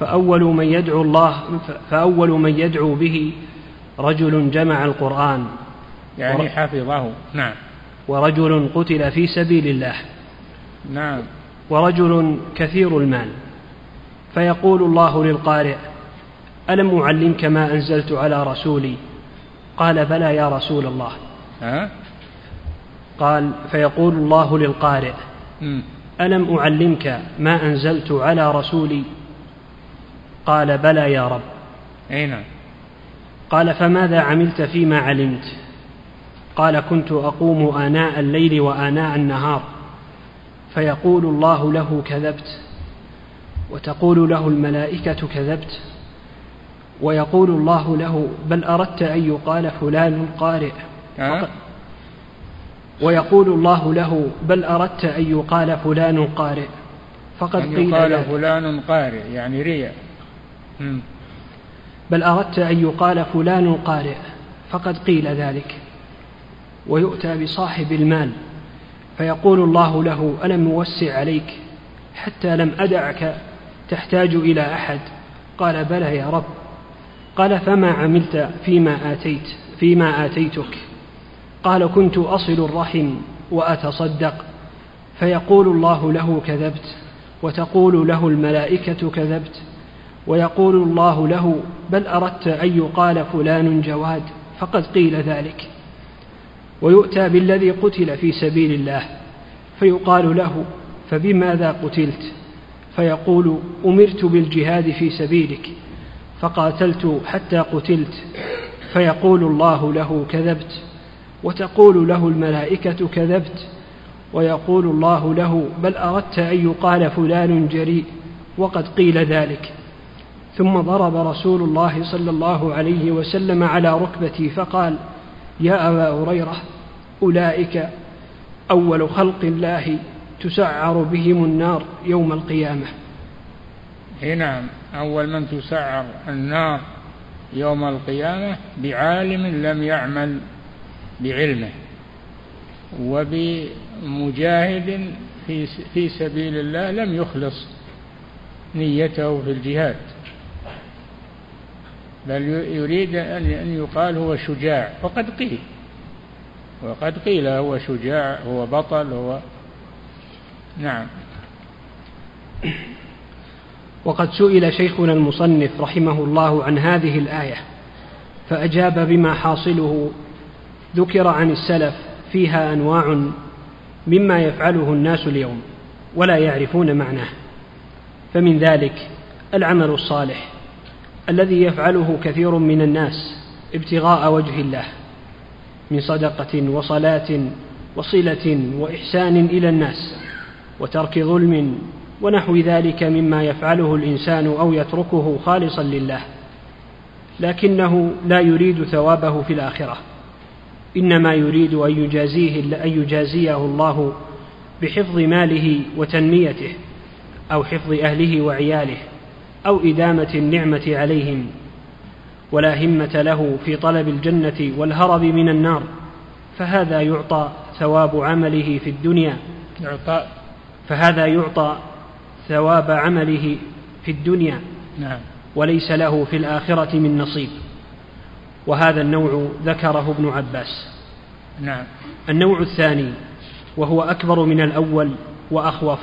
فأول من يدعو الله فأول من يدعو به رجل جمع القرآن. يعني حفظه. نعم. ورجل قتل في سبيل الله. نعم. ورجل كثير المال. فيقول الله للقارئ ألم أعلمك ما أنزلت على رسولي؟ قال بلى يا رسول الله. ها؟ قال فيقول الله للقارئ م. ألم أعلمك ما أنزلت على رسولي؟ قال بلى يا رب. أي نعم. قال فماذا عملت فيما علمت؟ قال كنت أقوم آناء الليل وآناء النهار. فيقول الله له كذبت. وتقول له الملائكة كذبت. ويقول الله له بل أردت أن يقال فلان قارئ؟ ويقول الله له بل أردت أن يقال فلان قارئ؟ فقد أن قيل يقال فلان قارئ يعني ريا بل أردت أن يقال فلان قارئ؟ فقد قيل ذلك. ويؤتى بصاحب المال. فيقول الله له ألم أوسع عليك حتى لم أدعك تحتاج إلى أحد. قال بلى يا رب. قال فما عملت فيما آتيت فيما آتيتك؟ قال كنت أصل الرحم وأتصدق. فيقول الله له كذبت. وتقول له الملائكة كذبت. ويقول الله له بل أردت أن يقال فلان جواد فقد قيل ذلك. ويؤتى بالذي قتل في سبيل الله. فيقال له فبماذا قتلت؟ فيقول أمرت بالجهاد في سبيلك. فقاتلت حتى قتلت فيقول الله له كذبت وتقول له الملائكة كذبت ويقول الله له بل أردت أن يقال فلان جريء وقد قيل ذلك. ثم ضرب رسول الله صلى الله عليه وسلم على ركبتي فقال يا أبا هريره أولئك أول خلق الله تسعر بهم النار يوم القيامة. نعم. أول من تسعر النار يوم القيامة بعالم لم يعمل بعلمه وبمجاهد في في سبيل الله لم يخلص نيته في الجهاد. بل يريد أن يقال هو شجاع وقد قيل وقد قيل هو شجاع هو بطل هو نعم. وقد سئل شيخنا المصنف رحمه الله عن هذه الآية فأجاب بما حاصله. ذكر عن السلف فيها أنواع مما يفعله الناس اليوم ولا يعرفون معناه فمن ذلك العمل الصالح الذي يفعله كثير من الناس ابتغاء وجه الله من صدقة وصلاة وصلة وإحسان إلى الناس وترك ظلم ونحو ذلك مما يفعله الإنسان أو يتركه خالصا لله لكنه لا يريد ثوابه في الآخرة. إنما يريد أن يجازيه أن يجازيه الله بحفظ ماله وتنميته أو حفظ أهله وعياله أو إدامة النعمة عليهم. ولا همة له في طلب الجنة والهرب من النار. فهذا يعطى ثواب عمله في الدنيا. فهذا يعطى ثواب عمله في الدنيا نعم. وليس له في الآخرة من نصيب. وهذا النوع ذكره ابن عباس. نعم. النوع الثاني وهو أكبر من الأول وأخوف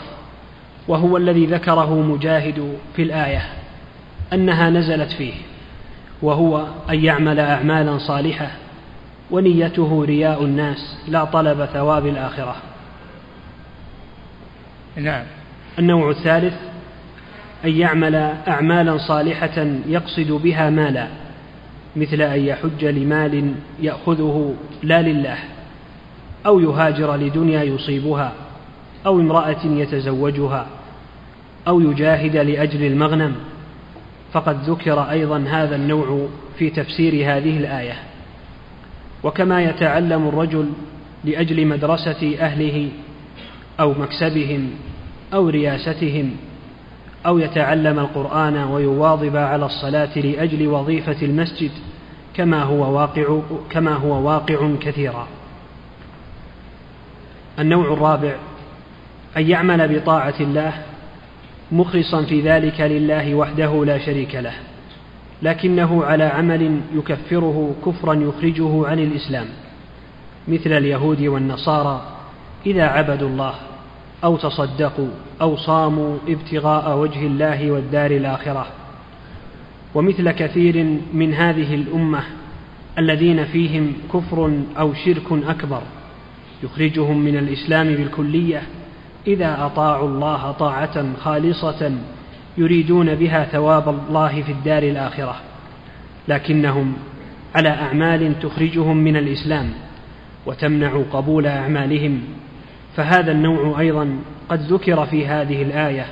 وهو الذي ذكره مجاهد في الآية أنها نزلت فيه وهو أن يعمل أعمالا صالحة ونيته رياء الناس لا طلب ثواب الآخرة. نعم. النوع الثالث أن يعمل أعمالا صالحة يقصد بها مالا مثل أن يحج لمال يأخذه لا لله أو يهاجر لدنيا يصيبها أو امرأة يتزوجها أو يجاهد لأجل المغنم. فقد ذكر أيضا هذا النوع في تفسير هذه الآية. وكما يتعلم الرجل لأجل مدرسة أهله أو مكسبهم أو رياستهم أو يتعلم القرآن ويواظب على الصلاة لأجل وظيفة المسجد كما هو واقع كما هو واقع كثيرا. النوع الرابع أن يعمل بطاعة الله مخلصا في ذلك لله وحده لا شريك له لكنه على عمل يكفره كفرا يخرجه عن الإسلام مثل اليهود والنصارى إذا عبدوا الله أو تصدقوا أو صاموا ابتغاء وجه الله والدار الآخرة. ومثل كثير من هذه الأمة الذين فيهم كفر أو شرك أكبر يخرجهم من الإسلام بالكلية إذا أطاعوا الله طاعة خالصة يريدون بها ثواب الله في الدار الآخرة. لكنهم على أعمال تخرجهم من الإسلام وتمنع قبول أعمالهم فهذا النوع أيضا قد ذكر في هذه الآية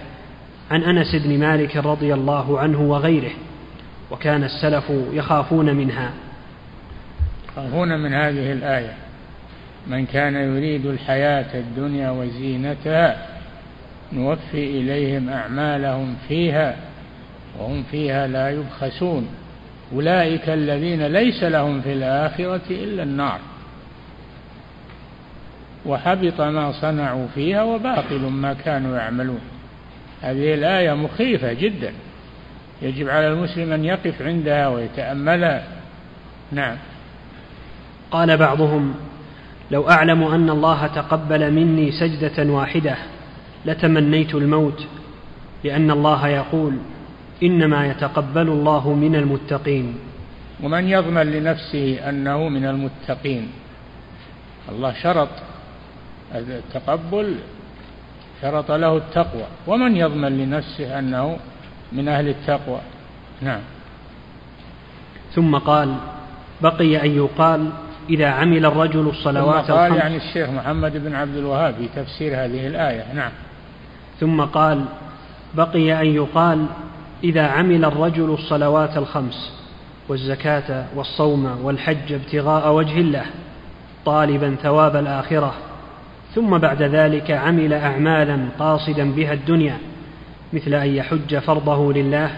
عن أنس بن مالك رضي الله عنه وغيره وكان السلف يخافون منها. يخافون من هذه الآية. من كان يريد الحياة الدنيا وزينتها نوفي إليهم أعمالهم فيها وهم فيها لا يبخسون. أولئك الذين ليس لهم في الآخرة إلا النار. وحبط ما صنعوا فيها وباطل ما كانوا يعملون. هذه الآية مخيفة جدا. يجب على المسلم أن يقف عندها ويتأملها نعم. قال بعضهم لو أعلم أن الله تقبل مني سجدة واحدة لتمنيت الموت لأن الله يقول إنما يتقبل الله من المتقين. ومن يضمن لنفسه أنه من المتقين؟ الله شرط. التقبل شرط له التقوى. ومن يضمن لنفسه أنه من أهل التقوى. نعم. ثم قال بقي أن يقال إذا عمل الرجل الصلوات ثم قال الخمس يعني الشيخ محمد بن عبد الوهاب في تفسير هذه الآية. نعم. ثم قال بقي أن يقال إذا عمل الرجل الصلوات الخمس والزكاة والصوم والحج ابتغاء وجه الله طالبا ثواب الآخرة ثم بعد ذلك عمل أعمالا قاصدا بها الدنيا مثل أن يحج فرضه لله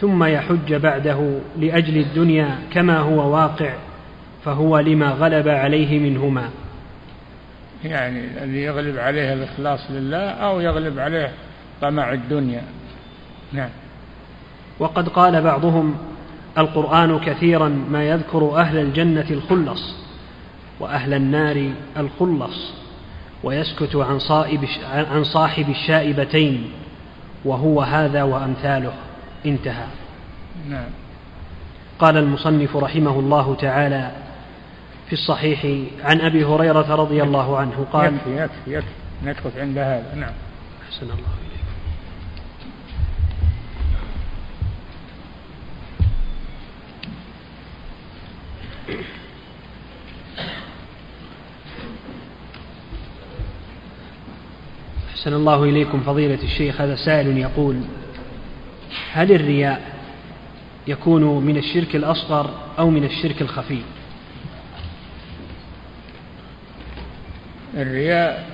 ثم يحج بعده لأجل الدنيا كما هو واقع فهو لما غلب عليه منهما. يعني الذي يغلب عليه الإخلاص لله أو يغلب عليه طمع الدنيا. نعم. وقد قال بعضهم القرآن كثيرا ما يذكر أهل الجنة الخلص وأهل النار الخلص. ويسكت عن, صائب عن صاحب الشائبتين وهو هذا وأمثاله. انتهى. نعم. قال المصنف رحمه الله تعالى في الصحيح عن أبي هريرة رضي الله عنه قال يكفي يكفي يكفي. نكف عند هذا. نعم. أحسن الله أحسن الله إليكم فضيلة الشيخ هذا سائل يقول هل الرياء يكون من الشرك الأصغر أو من الشرك الخفي؟ الرياء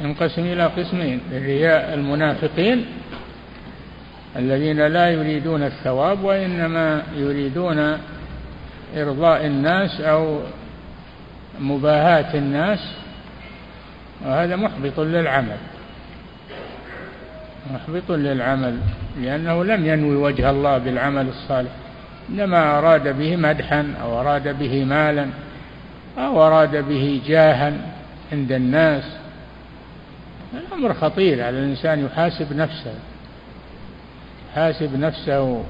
ينقسم إلى قسمين الرياء المنافقين الذين لا يريدون الثواب وإنما يريدون إرضاء الناس أو مباهاة الناس. وهذا محبط للعمل. محبط للعمل لأنه لم ينوي وجه الله بالعمل الصالح. إنما أراد به مدحا أو أراد به مالا أو أراد به جاها عند الناس. الأمر خطير على الإنسان يحاسب نفسه. يحاسب نفسه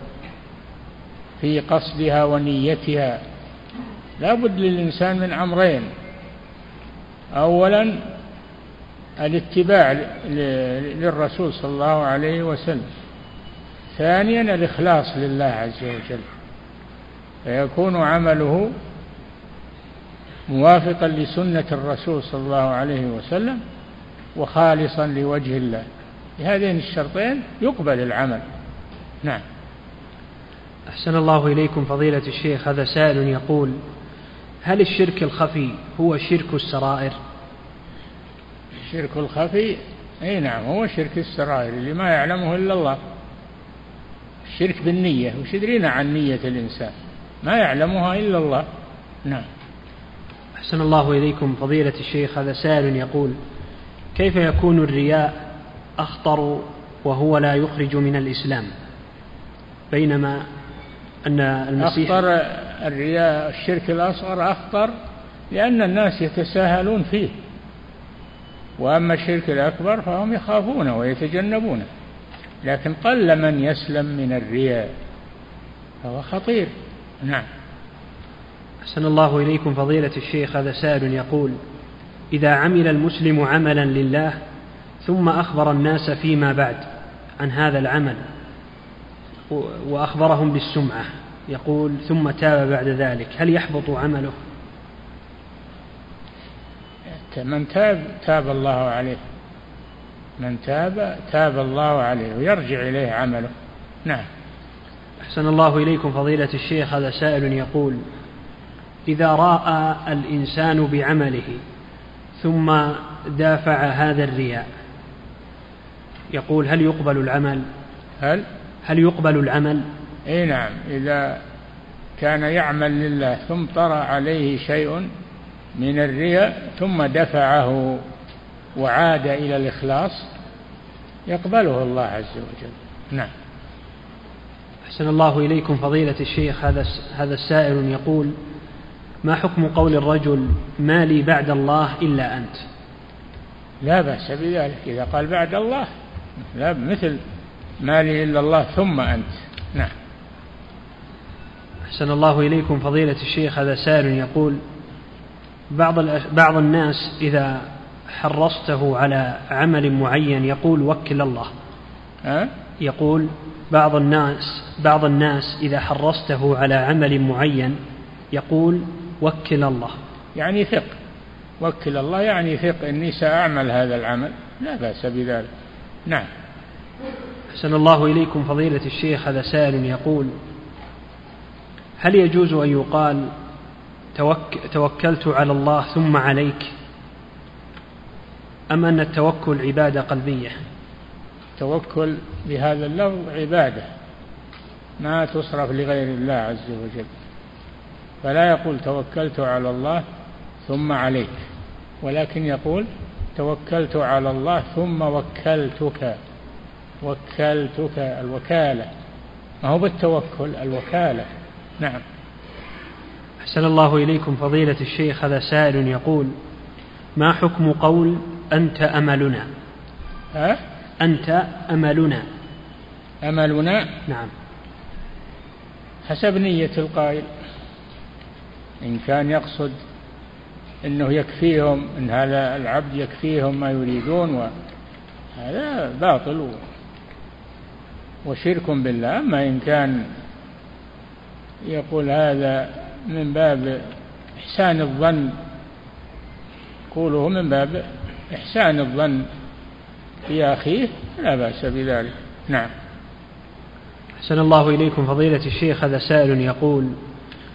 في قصدها ونيتها. لا بد للإنسان من أمرين. أولا الاتباع للرسول صلى الله عليه وسلم. ثانيا الإخلاص لله عز وجل. فيكون عمله موافقا لسنة الرسول صلى الله عليه وسلم وخالصا لوجه الله. بهذين الشرطين يقبل العمل. نعم. أحسن الله إليكم فضيلة الشيخ. هذا سائل يقول هل الشرك الخفي هو شرك السرائر؟ الشرك الخفي. إي نعم هو شرك السرائر اللي ما يعلمه إلا الله. الشرك بالنية وش يدرينا عن نية الإنسان؟ ما يعلمها إلا الله. نعم. أحسن الله إليكم. فضيلة الشيخ هذا سائل يقول كيف يكون الرياء أخطر وهو لا يخرج من الإسلام؟ بينما أن المسيح أخطر الرياء الشرك الأصغر أخطر لأن الناس يتساهلون فيه. وأما الشرك الأكبر فهم يخافونه ويتجنبونه. لكن قل من يسلم من الرياء فهو خطير. نعم. أحسن الله إليكم فضيلة الشيخ هذا سائل يقول إذا عمل المسلم عملا لله ثم أخبر الناس فيما بعد عن هذا العمل وأخبرهم بالسمعة يقول ثم تاب بعد ذلك هل يحبط عمله؟ من تاب تاب الله عليه. من تاب تاب الله عليه ويرجع إليه عمله. نعم. أحسن الله إليكم فضيلة الشيخ هذا سائل يقول إذا رأى الإنسان بعمله ثم دافع هذا الرياء يقول هل يقبل العمل؟ هل؟ هل يقبل العمل؟ إي نعم. إذا كان يعمل لله ثم طرأ عليه شيء من الرياء ثم دفعه وعاد إلى الإخلاص يقبله الله عز وجل. نعم. أحسن الله إليكم فضيلة الشيخ هذا هذا السائل يقول ما حكم قول الرجل ما لي بعد الله إلا أنت لا بأس بذلك إذا قال بعد الله لا مثل ما لي إلا الله ثم أنت نعم. أحسن الله إليكم فضيلة الشيخ هذا سائل يقول بعض بعض الناس إذا حرصته على عمل معين يقول وكل الله. أه؟ يقول بعض الناس بعض الناس إذا حرصته على عمل معين يقول وكل الله. يعني ثق. وكل الله يعني ثق إني سأعمل هذا العمل. لا بأس بذلك. نعم. أحسن الله إليكم فضيلة الشيخ. هذا سائل يقول هل يجوز أن يقال توك توكلت على الله ثم عليك. أم أن التوكل عبادة قلبية؟ التوكل بهذا اللفظ عبادة ما تصرف لغير الله عز وجل. فلا يقول توكلت على الله ثم عليك ولكن يقول توكلت على الله ثم وكلتك. وكلتك الوكالة. ما هو بالتوكل؟ الوكالة. نعم. أحسن الله إليكم فضيلة الشيخ هذا سائل يقول ما حكم قول أنت أملنا؟ ها؟ أنت أملنا. أملنا؟ نعم. حسب نية القائل. إن كان يقصد أنه يكفيهم أن هذا العبد يكفيهم ما يريدون هذا باطل وشرك بالله. أما إن كان يقول هذا من باب إحسان الظن. قوله من باب إحسان الظن في أخيه لا بأس بذلك. نعم. أحسن الله إليكم فضيلة الشيخ هذا سائل يقول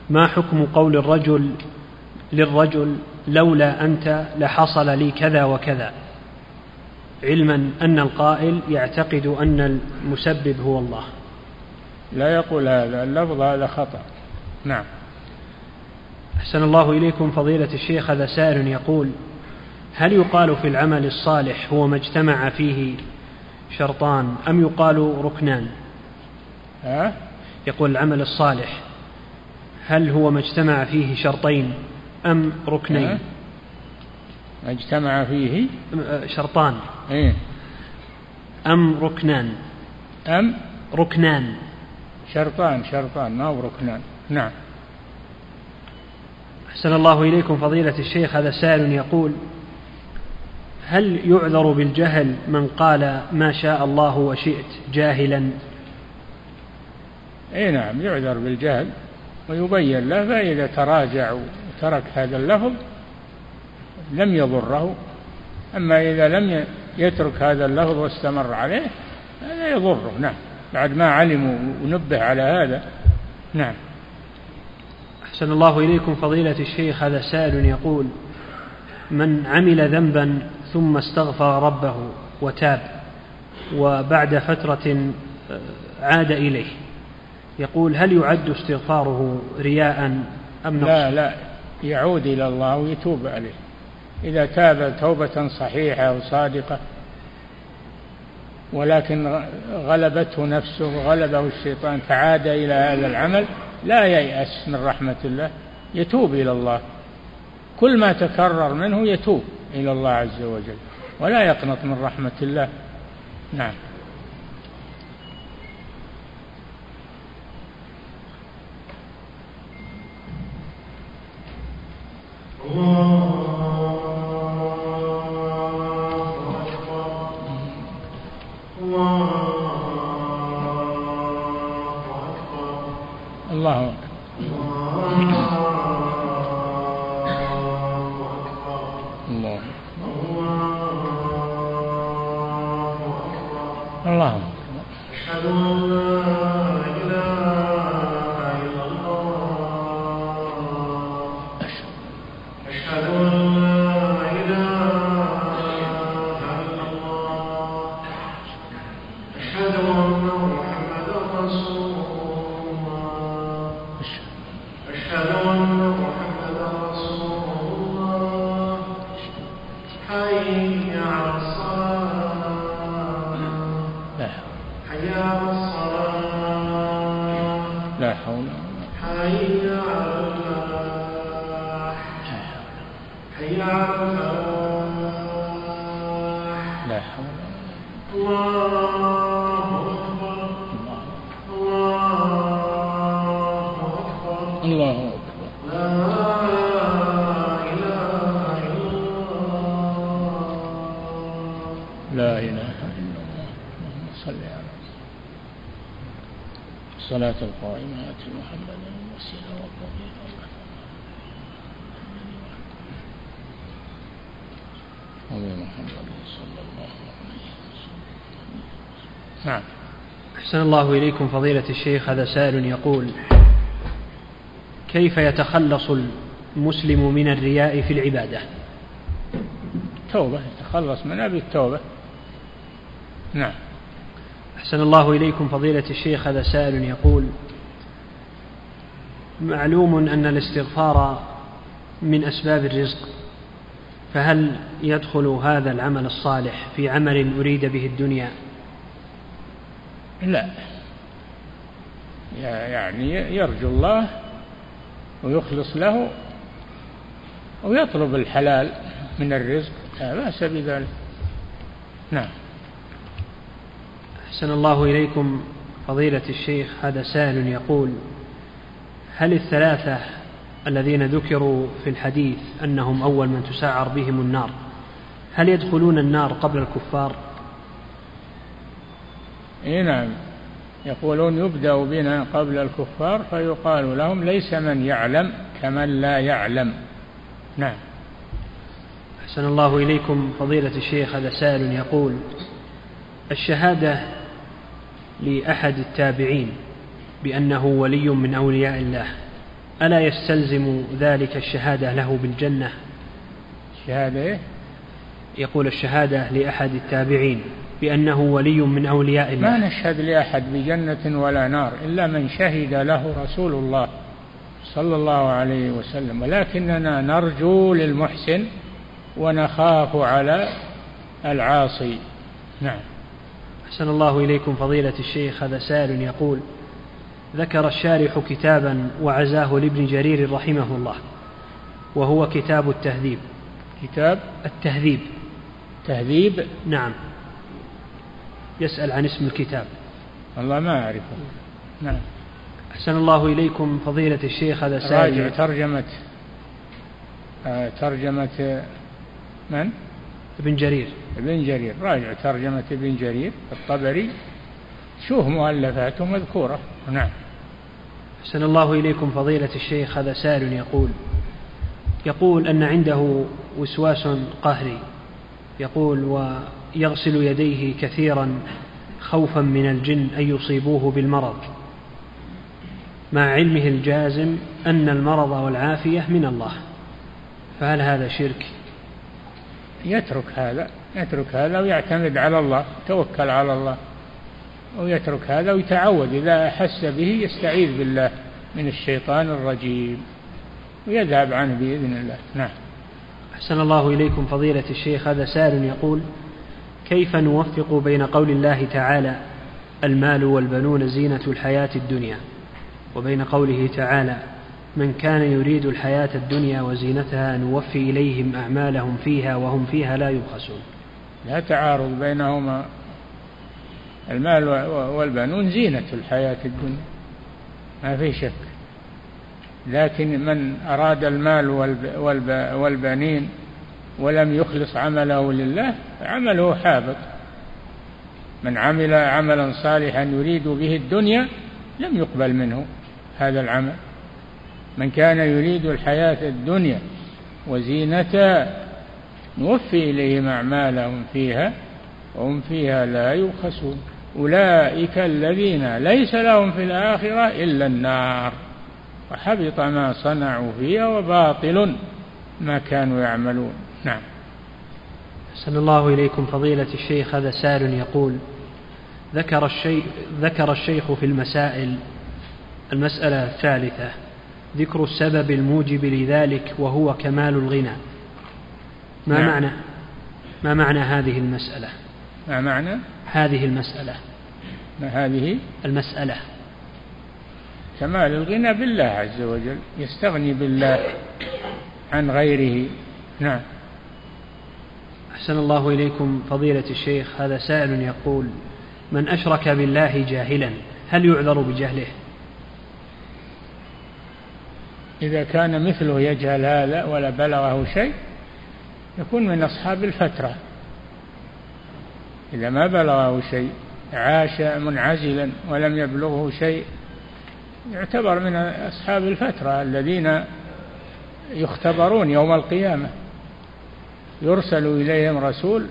ما حكم قول الرجل للرجل لولا أنت لحصل لي كذا وكذا؟ علما أن القائل يعتقد أن المسبب هو الله. لا يقول هذا اللفظ هذا خطأ. نعم. أحسن الله إليكم فضيلة الشيخ هذا سائل يقول هل يقال في العمل الصالح هو ما اجتمع فيه شرطان أم يقال ركنان؟ ها؟ يقول العمل الصالح. هل هو ما اجتمع فيه شرطين أم ركنين؟ ما اجتمع فيه؟ شرطان. إيه؟ أم ركنان. أم؟ ركنان. شرطان شرطان ما هو ركنان؟ نعم. أحسن الله إليكم فضيلة الشيخ هذا سائل يقول هل يعذر بالجهل من قال ما شاء الله وشئت جاهلا؟ إي نعم يعذر بالجهل ويبين له فإذا تراجع وترك هذا اللفظ لم يضره أما إذا لم يترك هذا اللفظ واستمر عليه هذا يضره نعم بعد ما علم ونبه على هذا نعم. أحسن الله إليكم فضيلة الشيخ هذا سائل يقول من عمل ذنبا ثم استغفر ربه وتاب وبعد فترة آه، عاد إليه. يقول هل يعد استغفاره رياء أم نقص؟ لا لا يعود إلى الله ويتوب عليه. إذا تاب توبة صحيحة وصادقة ولكن غلبته نفسه وغلبه الشيطان فعاد إلى هذا العمل لا ييأس من رحمة الله يتوب إلى الله. كل ما تكرر منه يتوب إلى الله عز وجل ولا يقنط من رحمة الله. نعم. الله الله. الله. أشهد أن الصلاة القائمة. آت محمدا الوسيلة والفضيلة محمد صلى الله عليه وسلم. نعم. أحسن الله إليكم فضيلة الشيخ هذا سائل يقول كيف يتخلص المسلم من الرياء في العبادة؟ توبة يتخلص منها بالتوبة. نعم. أحسن الله إليكم فضيلة الشيخ هذا سائل يقول معلوم أن الاستغفار من أسباب الرزق فهل يدخل هذا العمل الصالح في عمل أريد به الدنيا؟ لا. يعني يرجو الله ويخلص له ويطلب الحلال من الرزق لا بأس بذلك. نعم. أحسن الله إليكم فضيلة الشيخ هذا سائل يقول هل الثلاثة الذين ذكروا في الحديث أنهم أول من تسعر بهم النار هل يدخلون النار قبل الكفار؟ إيه نعم. يقولون يبدأ بنا قبل الكفار فيقال لهم ليس من يعلم كمن لا يعلم. نعم. أحسن الله إليكم فضيلة الشيخ هذا سائل يقول الشهادة لأحد التابعين بأنه ولي من أولياء الله. ألا يستلزم ذلك الشهادة له بالجنة؟ شهادة إيه؟ يقول الشهادة لأحد التابعين بأنه ولي من أولياء الله. ما نشهد لأحد بجنة ولا نار إلا من شهد له رسول الله صلى الله عليه وسلم. ولكننا نرجو للمحسن ونخاف على العاصي. نعم. أحسن الله إليكم فضيلة الشيخ هذا سائل يقول ذكر الشارح كتابا وعزاه لابن جرير رحمه الله وهو كتاب التهذيب. كتاب التهذيب. تهذيب؟ نعم. يسأل عن اسم الكتاب. والله ما أعرفه. نعم. أحسن الله إليكم فضيلة الشيخ هذا سائل راجع ترجمة آه ترجمة من؟ ابن جرير. ابن جرير راجع ترجمة ابن جرير الطبري. شوف مؤلفاته مذكورة. نعم. أحسن الله إليكم فضيلة الشيخ هذا سائل يقول يقول أن عنده وسواس قهري. يقول ويغسل يديه كثيرا خوفا من الجن أن يصيبوه بالمرض. مع علمه الجازم أن المرض والعافية من الله. فهل هذا شرك؟ يترك هذا يترك هذا ويعتمد على الله توكل على الله. ويترك هذا ويتعود إذا أحس به يستعيذ بالله من الشيطان الرجيم. ويذهب عنه بإذن الله. نعم. أحسن الله إليكم فضيلة الشيخ. هذا سائل يقول كيف نوفق بين قول الله تعالى المال والبنون زينة الحياة الدنيا وبين قوله تعالى من كان يريد الحياة الدنيا وزينتها نوفي إليهم أعمالهم فيها وهم فيها لا يبخسون. لا تعارض بينهما. المال والبنون زينة الحياة الدنيا ما في شك. لكن من أراد المال والبنين ولم يخلص عمله لله عمله حابط. من عمل عملا صالحا يريد به الدنيا لم يقبل منه هذا العمل. من كان يريد الحياة الدنيا وزينتها نوفي إليهم أعمالهم فيها وهم فيها لا يبخسون. أولئك الذين ليس لهم في الآخرة إلا النار. وحبط ما صنعوا فيها وباطل ما كانوا يعملون. نعم. أحسن الله إليكم فضيلة الشيخ هذا سائل يقول ذكر الشيخ ذكر الشيخ في المسائل المسألة الثالثة ذكر السبب الموجب لذلك وهو كمال الغنى. ما نعم. معنى؟ ما معنى هذه المسألة؟ ما معنى؟ هذه المسألة. ما هذه؟ المسألة. كمال الغنى بالله عز وجل يستغني بالله عن غيره. نعم. أحسن الله إليكم فضيلة الشيخ هذا سائل يقول من أشرك بالله جاهلا هل يعذر بجهله؟ إذا كان مثله يجهل هذا ولا بلغه شيء يكون من أصحاب الفترة. إذا ما بلغه شيء عاش منعزلا ولم يبلغه شيء يعتبر من أصحاب الفترة الذين يختبرون يوم القيامة. يرسل إليهم رسول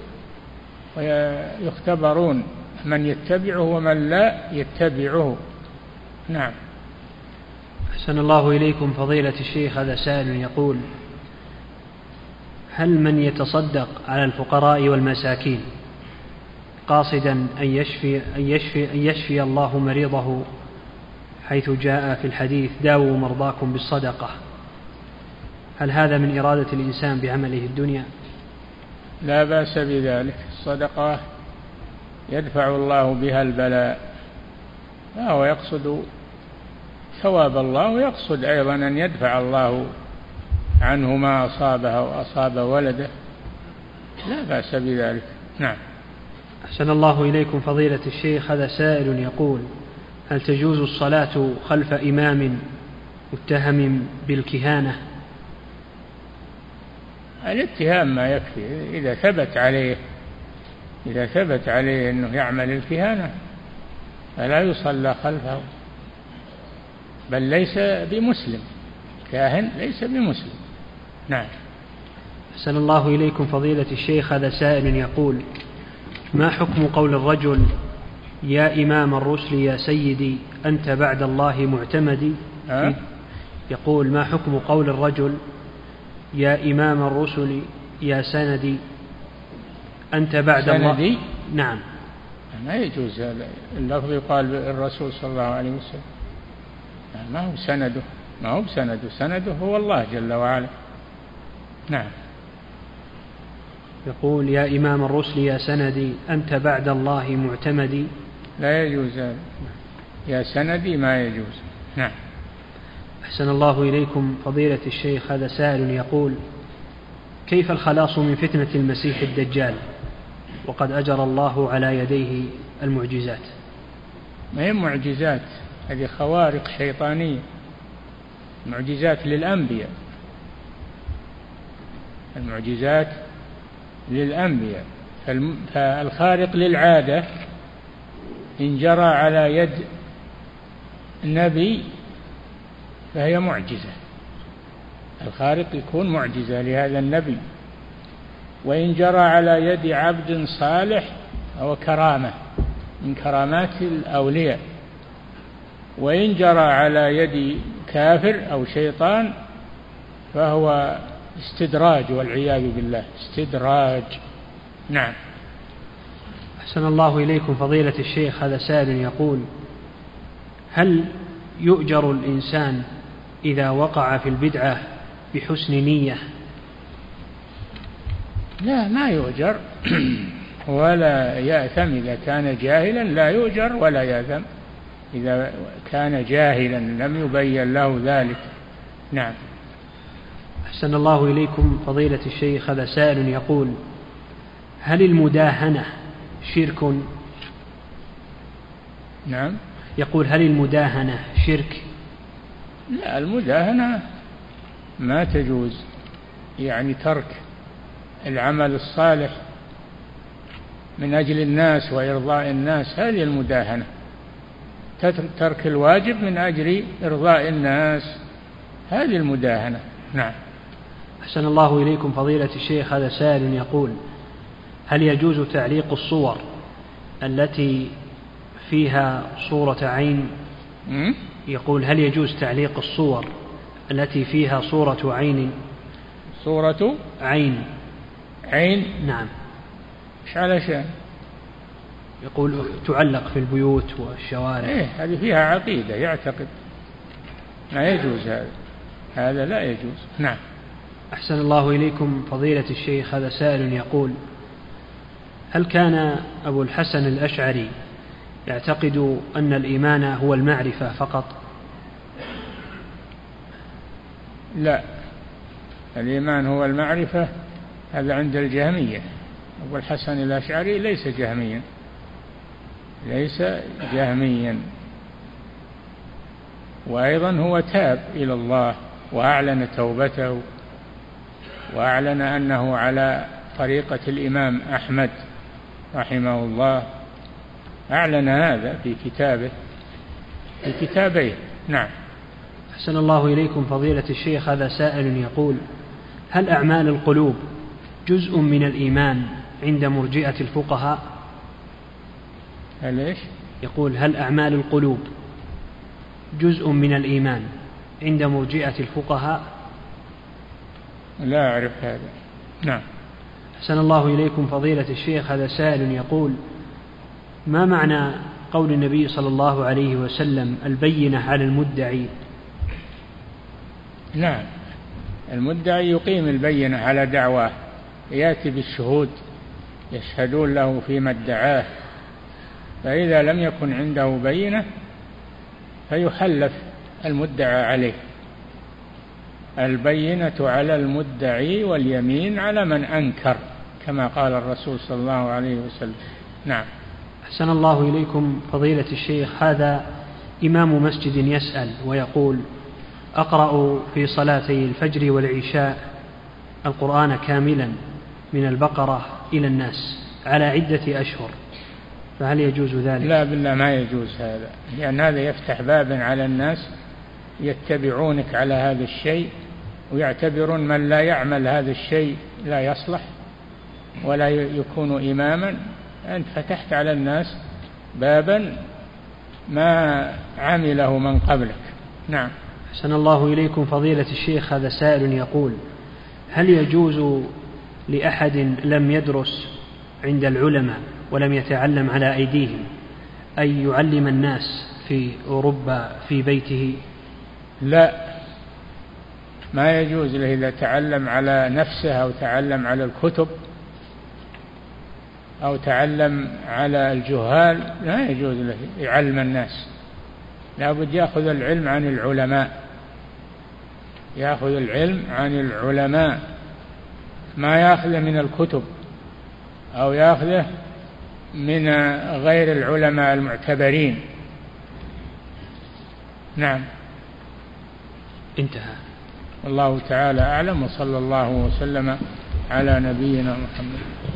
ويختبرون من يتبعه ومن لا يتبعه. نعم. أحسن الله إليكم فضيلة الشيخ هذا سائل يقول هل من يتصدق على الفقراء والمساكين قاصدا أن يشفي أن يشفي أن يشفي الله مريضه حيث جاء في الحديث داووا مرضاكم بالصدقة؟ هل هذا من إرادة الإنسان بعمله الدنيا؟ لا بأس بذلك. الصدقة يدفع الله بها البلاء. فهو يقصد ثواب الله ويقصد أيضا أن يدفع الله عنه ما أصابه وأصاب ولده. لا بأس بذلك. نعم. أحسن الله إليكم فضيلة الشيخ هذا سائل يقول هل تجوز الصلاة خلف إمام متهم بالكهانة؟ الاتهام ما يكفي. إذا ثبت عليه إذا ثبت عليه أنه يعمل الكهانة فلا يصلى خلفه. بل ليس بمسلم. كاهن ليس بمسلم. نعم. أحسن الله إليكم فضيلة الشيخ هذا سائل يقول ما حكم قول الرجل يا إمام الرسل يا سيدي أنت بعد الله معتمدي أه؟ يقول ما حكم قول الرجل يا إمام الرسل يا سندي أنت بعد سندي؟ الله نعم. ما يجوز هذا. اللفظ يقال الرسول صلى الله عليه وسلم. ما هو سنده؟ ما هو بسنده. سنده هو الله جل وعلا. نعم. يقول يا إمام الرسل يا سندي أنت بعد الله معتمدي؟ لا يجوز. هذا يا سندي ما يجوز. نعم. أحسن الله إليكم. فضيلة الشيخ هذا سائل يقول كيف الخلاص من فتنة المسيح الدجال؟ وقد أجرى الله على يديه المعجزات. ما هي معجزات؟ هذه خوارق شيطانية معجزات للأنبياء. المعجزات للأنبياء. فالخارق للعادة إن جرى على يد نبي فهي معجزة. الخارق يكون معجزة لهذا النبي. وإن جرى على يد عبد صالح فهو كرامة من كرامات الأولياء. وإن جرى على يد كافر أو شيطان فهو استدراج والعياذ بالله استدراج. نعم. أحسن الله إليكم فضيلة الشيخ هذا سائل يقول هل يؤجر الإنسان إذا وقع في البدعة بحسن نية؟ لا ما يؤجر. ولا يأثم إذا كان جاهلا لا يؤجر ولا يأثم. إذا كان جاهلا لم يبين له ذلك. نعم. أحسن الله إليكم فضيلة الشيخ هذا سائل يقول هل المداهنة شرك؟ نعم. يقول هل المداهنة شرك؟ لا المداهنة ما تجوز يعني ترك العمل الصالح من أجل الناس وإرضاء الناس هذه المداهنة. ترك الواجب من أجل إرضاء الناس. هذه المداهنة. نعم. أحسن الله إليكم فضيلة الشيخ هذا سائل يقول هل يجوز تعليق الصور التي فيها صورة عين؟ يقول هل يجوز تعليق الصور التي فيها صورة عين؟ صورة عين. عين؟ نعم. إيش علشان يقول تعلق في البيوت والشوارع. إيه هذه فيها عقيدة يعتقد. ما يجوز هذا. هذا لا يجوز. نعم. أحسن الله إليكم فضيلة الشيخ هذا سائل يقول هل كان أبو الحسن الأشعري يعتقد أن الإيمان هو المعرفة فقط؟ لا. الإيمان هو المعرفة هذا عند الجهمية. أبو الحسن الأشعري ليس جهميا. ليس جهميا. وأيضا هو تاب إلى الله وأعلن توبته وأعلن أنه على طريقة الإمام أحمد رحمه الله. أعلن هذا في كتابه في كتابيه. نعم. أحسن الله إليكم فضيلة الشيخ هذا سائل يقول هل أعمال القلوب جزء من الإيمان عند مرجئة الفقهاء؟ هل إيش؟ يقول هل أعمال القلوب جزء من الإيمان عند مرجئة الفقهاء؟ لا أعرف هذا. نعم. أحسن الله إليكم فضيلة الشيخ هذا سائل يقول ما معنى قول النبي صلى الله عليه وسلم البينة على المدعي؟ نعم المدعي يقيم البينة على دعواه يأتي بالشهود يشهدون له فيما ادعاه. فإذا لم يكن عنده بينة فيحلف المدعى عليه. البينة على المدعي واليمين على من أنكر كما قال الرسول صلى الله عليه وسلم. نعم. أحسن الله إليكم فضيلة الشيخ. هذا إمام مسجد يسأل ويقول أقرأ في صلاتي الفجر والعشاء القرآن كاملا من البقرة إلى الناس على عدة أشهر. فهل يجوز ذلك؟ لا بالله ما يجوز هذا. لأن هذا يفتح بابا على الناس يتبعونك على هذا الشيء ويعتبرون من لا يعمل هذا الشيء لا يصلح ولا يكون إماما. أنت فتحت على الناس بابا ما عمله من قبلك. نعم. أحسن الله إليكم فضيلة الشيخ هذا سائل يقول هل يجوز لأحد لم يدرس عند العلماء ولم يتعلم على أيديهم أن يعلم الناس في أوروبا في بيته. لا ما يجوز له إذا تعلم على نفسه أو تعلم على الكتب أو تعلم على الجهال لا يجوز له يعلم الناس. لابد يأخذ العلم عن العلماء. يأخذ العلم عن العلماء. ما يأخذه من الكتب أو يأخذه من غير العلماء المعتبرين. نعم. انتهى. والله تعالى أعلم وصلى الله وسلم على نبينا محمد.